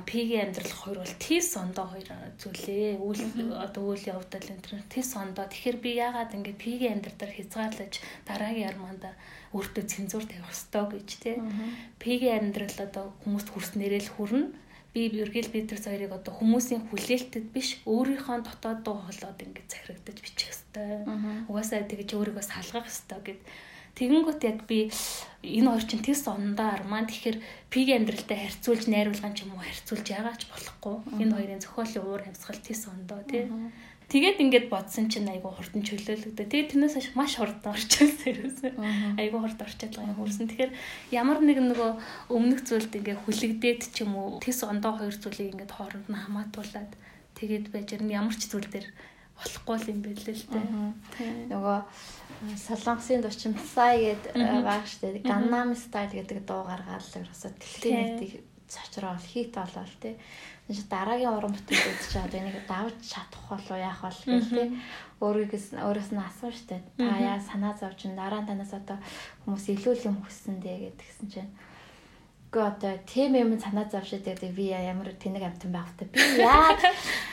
пигийн амьдрал хоёр бол тис ондоо хоёр зүйлээ. Үйл одоо үйл явдал энэ төр тис ондоо. Тэгэхээр би яагаад ингэ пигийн амьдралаар хязгаарлаж дараагийн армаанда өөртөө цензуур тавих ёстой гэж тий. Пигийн амьдрал одоо хүмүүст хүрснээрээ л хүрнэ. Би Бюргел Петерс хоёрыг одоо хүмүүсийн хүлээлтэд биш өөрийнхөө дотоод дуу хоолойд ингэ захирагдаж бичих ёстой. Угаасаа тэгж өөрийгөө салгах ёстой гэд Тэгэнгүүт яг би энэ хоёр чинь тест ондоо армаа тэгэхээр пиг амьдралтай харьцуулж найруулган ч юм уу харьцуулжягаач болохгүй. Энэ хоёрын зохиолын уур амьсгал тест ондоо тий. Тэгээд ингээд бодсон чинь айгу хурдан чөлөөлөгдөө. Тэгээд тэрнээс хойш маш хурдан орчихсон ерөөсөө. Айгу хурд орчиход байгаа юм хурсан. Тэгэхээр ямар нэгэн нөгөө өмнөх зүйлд ингээд хүлэгдээд ч юм уу тэс ондоо хоёр зүйлийг ингээд хооронд нь хамаатуулаад тэгээд байж ямар ч зүйл дээр болохгүй юм байл л дээ. Нөгөө Солонгосын дуучин Psy гэдэг байгаа штэ. Gangnam Style гэдэг дуу гаргаад л ерөөсө дэлхийн нийтийг цочрол хит болол тий. Энд дараагийн уран бүтээлүүд чи одоо энийг давж чадах болов яах бол гэх тий. Өөрийгөөс өөрөөс нь асууж штэ. Та яа санаа зовж дараа танаас одоо хүмүүс илүү юм хүссэн дээ гэдгсэн чинь Гэхдээ одоо тийм юм санаа зовшид гэдэг би ямар тэнэг амтан байх вэ? Би яг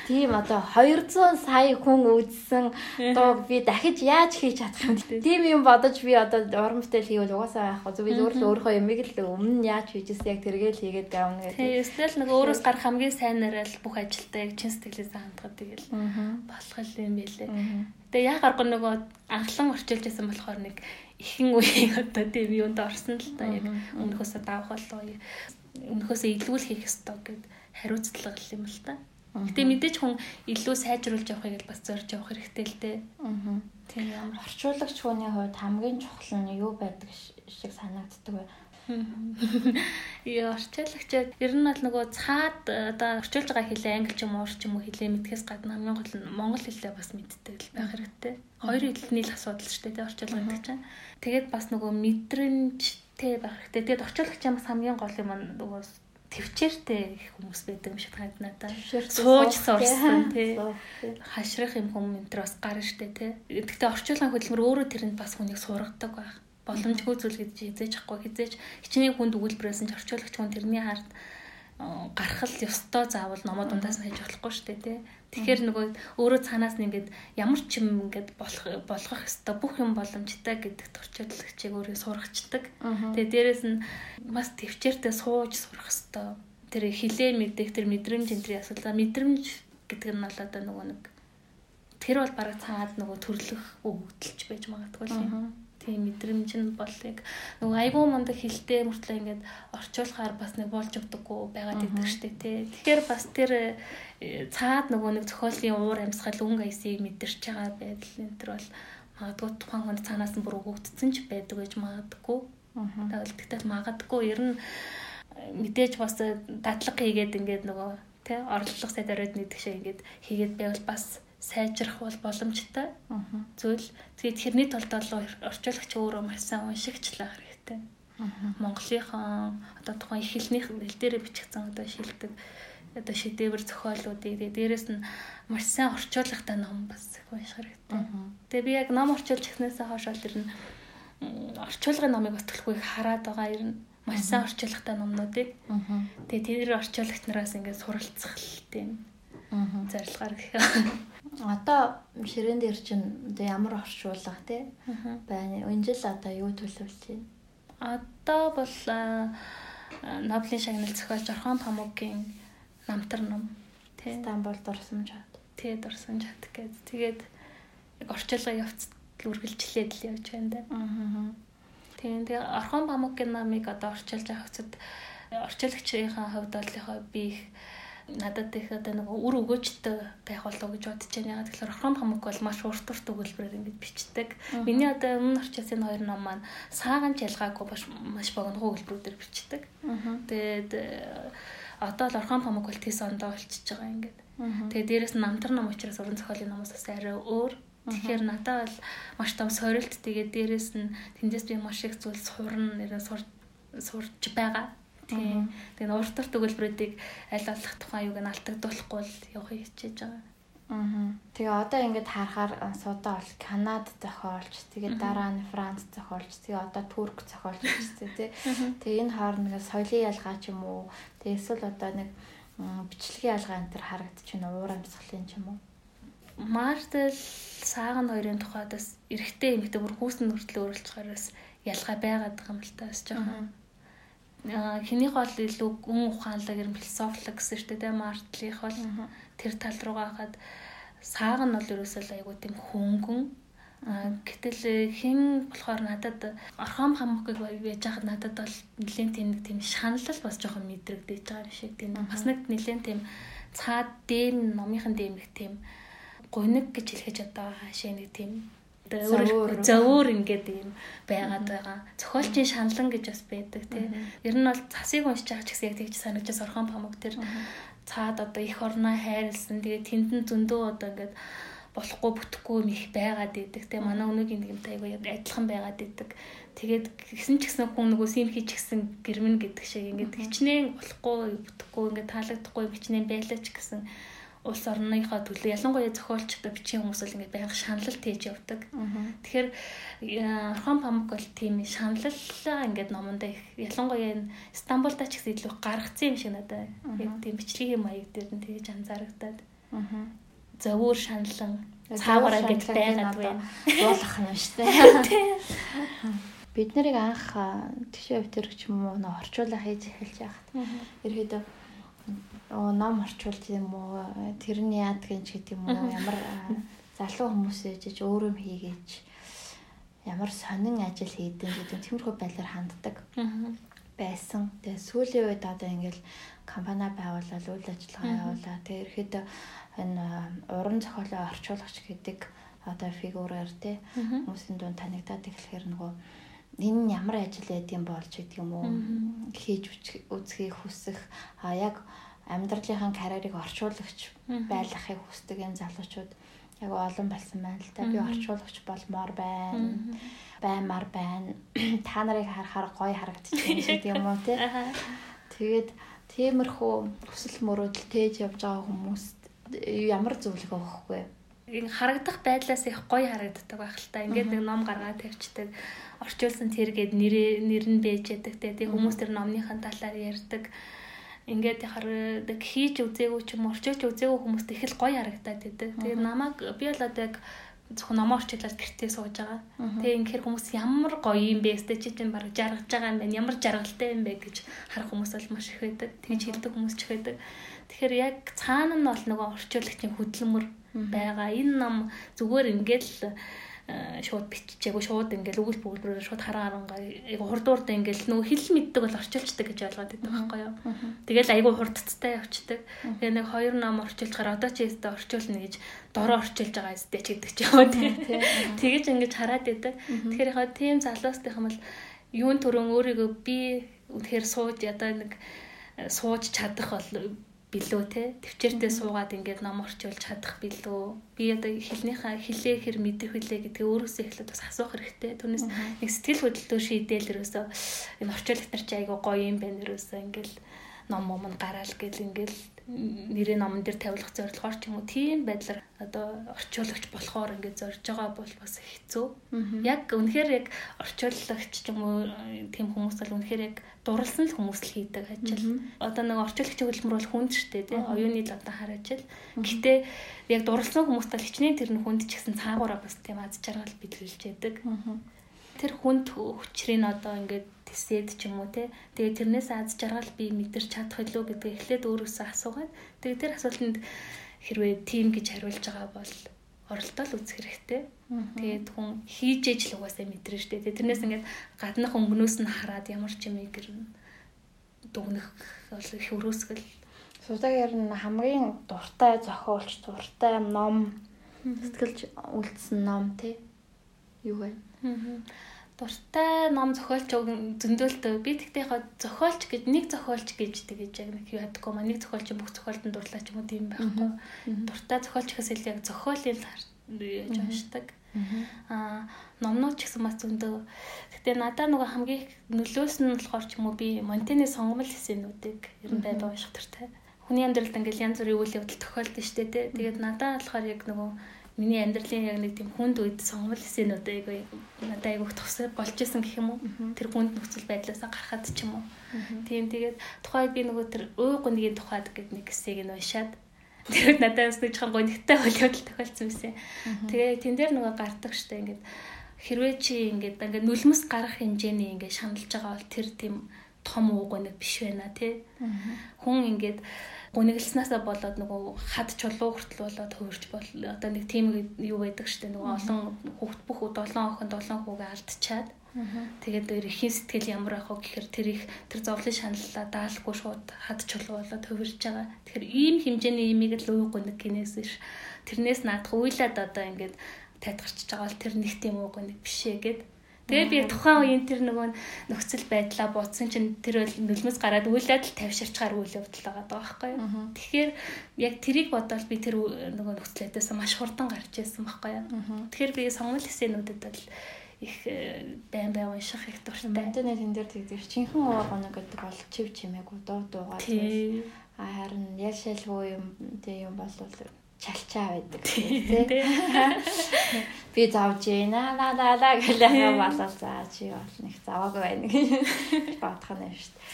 тийм одоо 200 сая хүн үзсэн дууг би дахиж яаж хийж чадах юм бэ? Тийм юм бодож би одоо уран бүтээл хийвэл угаасаа яах вэ? Би зөвхөн өөрөө юмэг л өмнө яаж хийжсэн яг тэргээл хийгээд гавна гэдэг. Тийм эсвэл нэг өөрөөс гарах хамгийн сайнараа л бүх ажилтаа яг чин сэтгэлээс хандгаад тэгэл болох юм билээ. Тэгээ яг арга нөгөө анхлан орчуулж байсан болохоор нэг ихэн үеийг [laughs] одоо тийм юунд орсон л та яг өмнөхөөсөө давах болоо өмнөхөөсөө илүүл хийх ёстой гэд хариуцлага юм л та. Гэтэ мэдээж хүн илүү сайжруулж явахыг л бас зорж явах хэрэгтэй л дээ. Аа. Тийм ямар орчуулагч хүний хувьд хамгийн чухал нь юу байдаг шиг санагддаг вэ? Яа [laughs] орчуулагчид ер нь бол нөгөө цаад одоо орчуулж байгаа хэлээ англи ч юм уу ч юм уу хэлээ мэдхээс гадна хамгийн гол нь монгол хэлээ бас мэддэг л байх хэрэгтэй. Хоёр хэлний л асуудал шүү дээ орчуулга гэдэг чинь. Тэгээд бас нөгөө мэдрэмж Тэ байх хэрэгтэй. Тэгээд орчуулагчийн бас хамгийн гол юм нь нөгөө төвчээртэй хүмүүс байдаг юм шиг танагдана. Сууж сурсан тий. Хашрах юм хүмүүс энэ бас гарна штэ тий. Гэхдээ орчуулгын хөдөлмөр өөрөө тэрэнд бас хүнийг сургадаг байх. Боломжгүй зүйл гэж хизээж ахгүй хизээж хичнээн хүнд өгүүлбэрээс нь орчуулагч хүн тэрний хард гарах л ёстой заавал номоо дундаас нь хайж болохгүй дээ тий. Тэгэхээр нөгөө өөрөө цаанаас нь ингээд ямар ч юм ингээд болох болгох ёстой бүх юм боломжтой гэдэг төрчөөдлагчийг өөрөө сургачдаг. Тэгээ дээрэс нь бас төвчээртэй сууж сурах ёстой. Тэр хилээ мэдэх тэр мэдрэмж энэ төр асуудал мэдрэмж гэдэг нь бол одоо нөгөө нэг тэр бол бараг цаад нөгөө төрлөх өгөгдөлж байж магадгүй юм тийм мэдрэмж нь болыг нөгөө айгүй мундаг хилтэй мөртлөө ингээд орчуулахаар бас нэг болж өгдөггүй байгаад идэг штэ тий. Тэгэхээр бас тэр э, цаад нөгөө нэг зохиолын уур амьсгал өнгө аясыг мэдэрч байгаа байдал энэ төр бол магадгүй тухайн хүнд цаанаас нь бүр өгөгдсөн ч байдаг гэж магадгүй. Тэгвэл магадгүй ер нь э, мэдээж бас дадлага хийгээд ингээд нөгөө тий орлого сайд оройд нэгдэг шиг ингээд хийгээд байвал бас сайжрах бол боломжтой. Зүйл. Тэгээд тэрний тулд бол орчуулагч өөрөө маш сайн уншигчлаа хэрэгтэй. Монголынхаа одоо тухайн их хэлнийх хэл дээрээ бичигдсэн одоо шилдэг одоо шидэвэр зохиолуудыг. Тэгээд дээрэс нь маш сайн орчуулагтай ном бас унших хэрэгтэй. Тэгээ би яг ном орчуулж эхнээсээ хойш бол тэр нь орчуулгын номыг бас төлөхгүйг хараад байгаа ер нь маш сайн орчуулагтай номнуудыг. Тэгээ тэр орчуулагч нараас ингээд суралцах л тийм зорилгоор гэх Одоо ширээн дээр чинь одоо ямар оршуулга тий байна. Энэ жил одоо юу төлөвлөж байна? Одоо бол Нобелийн шагнал зохиолч Орхон Памукийн намтар ном тий Стамбул дурсамж хат. Тий дурсамж хат гэж. Тэгээд яг орчуулгын явц үргэлжлээд л явж байна да. Аа. Тийм тэгээ Орхон Памукийн намыг одоо орчуулж авах хэвчэд орчуулагчийн хувьд бол яг би их надад их одоо нэг үр өгөөжтэй байх болов гэж бодож байна. Ягаад гэхээр Орхон хамаг бол маш урт урт өгүүлбэрээр ингэж бичдэг. Миний одоо өмнө орчуулсан энэ хоёр ном маань сааган ялгаагүй маш маш богино өгүүлбэрүүдээр бичдэг. Тэгээд э, одоо л Орхон хамаг бол тийс ондоо болчихж байгаа ингээд. Тэгээд дээрэс нь намтар ном учраас уран зохиолын номоос бас арай өөр. Тэгэхээр надад бол маш том сорилт тэгээд дээрэс нь тэндээс би маш их зүйл сурна нэрээ сурч сурч байгаа. Тийм. Тэгээ урт урт өгүүлбэрүүдийг аль болох тухайн юуг нь алдагдуулахгүй л явахыг хичээж байгаа. Аа. Тэгээ одоо ингээд харахаар суудаа бол Канад зохиолч, тэгээ дараа нь Франц зохиолч, тэгээ одоо Турк зохиолч гэсэн тий. Тэгээ энэ хооронд соёлын ялгаа ч юм уу, тэгээ эсвэл одоо нэг бичлэгийн ялгаа энэ төр харагдчих нь уур амьсгалын ч юм уу. Мартел сааган хоёрын тухайд бас эрэгтэй эмэгтэй бүр хүүсэн нүртлөө өөрөлдөх хараас ялгаа байгаад байгаа юм л та бас жоохон хэнийх бол илүү гүн ухаанлаг юм философик гэсэн шүү дээ мартлих бол тэр тал руугаа хаад сааг нь бол ерөөсөө айгуу тийм хөнгөн гэтэл хэн болохоор надад орхон хамхыг байж хаад надад бол нэлээд тийм нэг тийм шаналл бас жоохон мэдрэгдэж байгаа юм шиг тийм. Бас нэг нэлээд тийм цаад дэм номынхан дэмэх тийм гуниг гэж хэлэж одоо хаашаа нэг тийм өөр зөөр ингээд юм байгаад байгаа. Зохиолчийн шаналн гэж бас байдаг тий. Ер нь бол цасыг уншиж байгаа ч гэсэн яг тэгж санагдаж орхон памуг тэр цаад одоо их орноо хайрлсан. Тэгээ тэндэн зөндөө одоо ингээд болохгүй бүтэхгүй юм их байгаад идэг те манай өнөөгийн нэгмтэй айгүй адилхан байгаад идэг. Тэгээд гисэн ч гэсэн хүн нөгөө симхи ч гэсэн гэрмэн гэдэг шиг ингээд хичнээн болохгүй бүтэхгүй ингээд таалагдахгүй хичнээн байлаа ч гэсэн улс орныхоо төлөө ялангуяа зохиолчтой бичгийн хүмүүс бол ингээд байнга шаналл тээж явдаг. Тэгэхээр Орхон Памук бол тийм шаналлаа ингээд номондоо их ялангуяа энэ Стамбулда ч гэсэн илүү гаргацсан юм шиг надад яг тийм бичлэгийн маяг дээр нь тэгж анзаарагдаад. Зовөр шаналлан цаагаар ингээд байгаад байна. Буулгах юм шүү дээ. Бид нарыг анх тэгшээ өвтөрч юм уу орчуулаа хийж эхэлж яхад. Ерөөдөө ном орчуулж юм уу тэрний яадгийн ч гэдэг юм уу? Ямар залуу хүмүүс ээжж өөрөө хийгээч. Ямар сонин ажил хийдэн гэдэг тиймэрхүү байдлаар ханддаг байсан. Тэгээ сүүлийн үед одоо ингээл компани байгуулаад үйл ажиллагаа явуулаа. Тэгээ ерөөдөө энэ уран зохиолын орчуулагч гэдэг одоо фигураар тий хүмүүсийн дунд танигдаад эхлэхээр нөгөө энэ нь ямар ажил байдсан болж гэдэг юм уу хийж үзхийг хүсэх а яг амьдралынхаа карьерийг орчуулагч байлгахыг хүсдэг энэ залуучууд яг олон болсон байна л да. Би орчуулагч болмоор байна. Баймар байна. [clears throat] Та нарыг харахаар гоё харагдчих гэдэг юм уу те. Тэгээд тиймэрхүү хүсэл мөрөөдөл тээж явж байгаа хүмүүст ямар зөвлөгөө өгөхгүй ин харагдах байдлаас их гоё харагддаг байх л та. Ингээд нэг ном гаргаад тавьчихдаг. Орчуулсан тэргээд нэр нэр нь бэж яадаг те. Тэг хүмүүс тэр номныхаа талаар ярьдаг. Ингээд яхаар хийж үзээгүй ч юм орчуулж үзээгүй хүмүүст их л гоё харагдаад байдаг. Тэгээ намайг би бол одоо яг зөвхөн номоо орчуулаад гэртээ сууж байгаа. Тэгээ инхээр хүмүүс ямар гоё юм бэ? Чи тийм баг жаргаж байгаа юм байна. Ямар жаргалтай юм бэ гэж харах хүмүүс бол маш их байдаг. Тэгж хэлдэг хүмүүс ч их байдаг. Тэгэхээр яг цаана нь бол нөгөө орчуулагчийн хөдөлмөр байгаа. Энэ ном зүгээр ингээд л шууд биччихээгүй шууд ингээл өгөл бүгдээр шууд хараа харангаа айгу хурдуурдаа ингээл нөгөө хэл мэддэг бол орчуулцдаг гэж ойлгоод байдаг байхгүй юу. Тэгэл айгу хурдцтай явцдаг. Тэгээ нэг хоёр ном орчуулчихаар одоо чи өстө орчуулна гэж дороо орчуулж байгаа өстэй ч гэдэг ч юм уу тий. Тэгэж ингэж хараад байдаг. Тэгэхээр яхаа тийм залуустайхан бол юун төрөн өөрийгөө би үнэхээр сууж ядаа нэг э, сууж чадах бол билүү те? Төвчээртэй суугаад ингээд ном орчуулж чадах билүү? Би одоо хэлнийхаа хэлээ хэр мэдэх вүлээ гэдгээ өөрөөсөө эхлээд бас асуух хэрэгтэй. Түүнээс нэг сэтгэл хөдлөлтөөр шийдээл ерөөсөө энэ орчуулагч нар чи айгу гоё юм байна ерөөсөө ингээд ном ном гараал гэл ингээд нэрээ номон дээр тавилах зорилгоор ч юм уу тийм байдлаар одоо орчуулагч болохоор ингээд зорж байгаа бол бас хэцүү. Яг үнэхээр яг орчуулагч ч юм уу тийм хүмүүс бол үнэхээр яг дурлсан л хүмүүс л хийдэг ажил. Одоо нэг орчуулагчийн хөдөлмөр бол хүнд штэ тий оюуны л одоо хар ажил. Гэтэ яг дурлсан хүмүүст бол хичнээн тэр нь хүнд ч гэсэн цаагаараа бас тийм аз жаргал бидлүүлж яадаг. Тэр хүнд хүчрийн одоо ингээд тесэд ч юм уу те. Тэгээ тэрнээс аз жаргал би мэдэрч чадах илүү гэдгийг эхлээд өөрөөсөө асуугаад тэгээ тэр асуултанд хэрвээ тим гэж хариулж байгаа бол оролдол үзэх хэрэгтэй. Тэгээд хүн хийж ээж л угаасаа мэдэрнэ шүү дээ. Тэрнээс ингээд гаднах өнгнөөс нь хараад ямар ч юм гэр дүгнэх бол их өрөөсгөл. Судагаар нь хамгийн дуртай зохиолч, дуртай ном сэтгэлж үлдсэн ном тий. Юу вэ? Дуртай ном зохиолч зөндөөлтөө. Би тэгтээ яг зохиолч гэж нэг зохиолч гэж тэгэж яг нэг юу ядаггүй маа. Нэг зохиолч бүх зохиолтод дурлаа ч юм уу тийм байхгүй. Дуртай зохиолч илүү яг зохиолын яаж уншдаг. Аа номнууд ч гэсэн бас зөндөө гэтээ надад нөгөө хамгийн нөлөөс нь болохоор ч юм уу би Монтены сонгомл эсэнүүдийг ер нь байбаа унших төртэй хүний амьдралд ингээл янз бүрийн үйл явдал тохиолдсон шүү дээ тэгээд надад болохоор яг нөгөө миний амьдралын яг нэг тийм хүнд үед сонгол эсэнүүд айгүй надад айгүй тусаа болж исэн гэх юм уу? Тэр хүнд нөхцөл байдлаасаа гарахад ч юм уу? Тийм тэгээд тухайд би нөгөө тэр өө гүнгийн тухайд гэдэг нэг хэсгийг нь уншаад тэр надад бас нэг жоохон гонигтай явдал тохиолдсон байсан. Тэгээ тэн дээр нөгөө гардаг штэ ингээд хэрвээ чи ингээд ингээд нүлмэс гарах хэмжээний ингээд шаналж байгаа бол тэр тийм том уу гониг биш байна тий хүн ингээд гуниглснасаа болоод нөгөө хад чулуу хүртэл болоод хөвөрч бол одоо нэг тийм юу байдаг штэ нөгөө олон хүүхд бүх 7 охин 7 хүүгээ алдчихад тэгээд өөр ихийн сэтгэл ямар ах вэ гэхээр тэр их тэр зовлон шаналлаа даалгүй шууд хад чулуу болоод хөвөрж байгаа. Тэгэхээр ийм хэмжээний имийг л уугүй нэг гинээс ш. Тэрнээс наадах уйлаад одоо ингээд тайлгарч байгаа бол тэр нэг тийм уугүй нэг бишээ гэд Тэгээд би тухайн үеийн тэр нөгөө нөхцөл байдлаа бууцсан чинь тэр бол нулимс гараад үйлдэл тавьширчгаар үйл явдал байгаа байхгүй юу. Тэгэхээр яг тэрийг бодоод би тэр нөгөө нөхцөл байдлаас маш хурдан гарч ирсэн байхгүй юу. Тэгэхээр би сонгол эсэнүүдэд бол их э, байн байн унших их дуртай. Монтены тэн дээр тэгдэг чихэн уу гоног гэдэг бол чив чимээгүй дуу дуугаа. А харин ял шалгүй юм тийм юм бол чалчаа байдаг. Тийм би завж ийна на на на гэлээ болол за чи бол нэг заваагүй байна. Гэж бодох нь шүү дээ.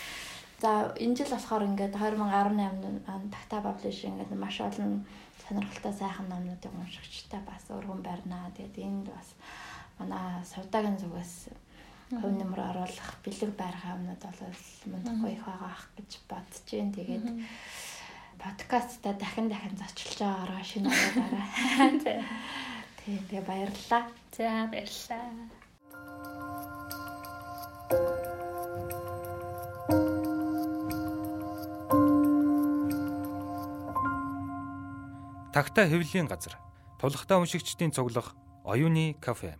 За энэ жил болохоор ингээд 2018 онд Такта Publishing ингээд маш олон сонирхолтой сайхан номнуудыг уншигчтай бас өргөн барьнаа. Тэгээд энд бас манай сувдагийн зүгээс хувь нэмэр оруулах бэлэг байрах юмнууд бол мундахгүй их байгаа ах гэж бодож जैन. Тэгээд подкастта дахин дахин зочлж байгаагаа шинэ удаараа. [laughs] Тийм тэгээ баярлалаа. За баярлалаа. Тагта хэвлэлийн газар. Тулхтаа уншигчдийн цуглах оюуны кафе.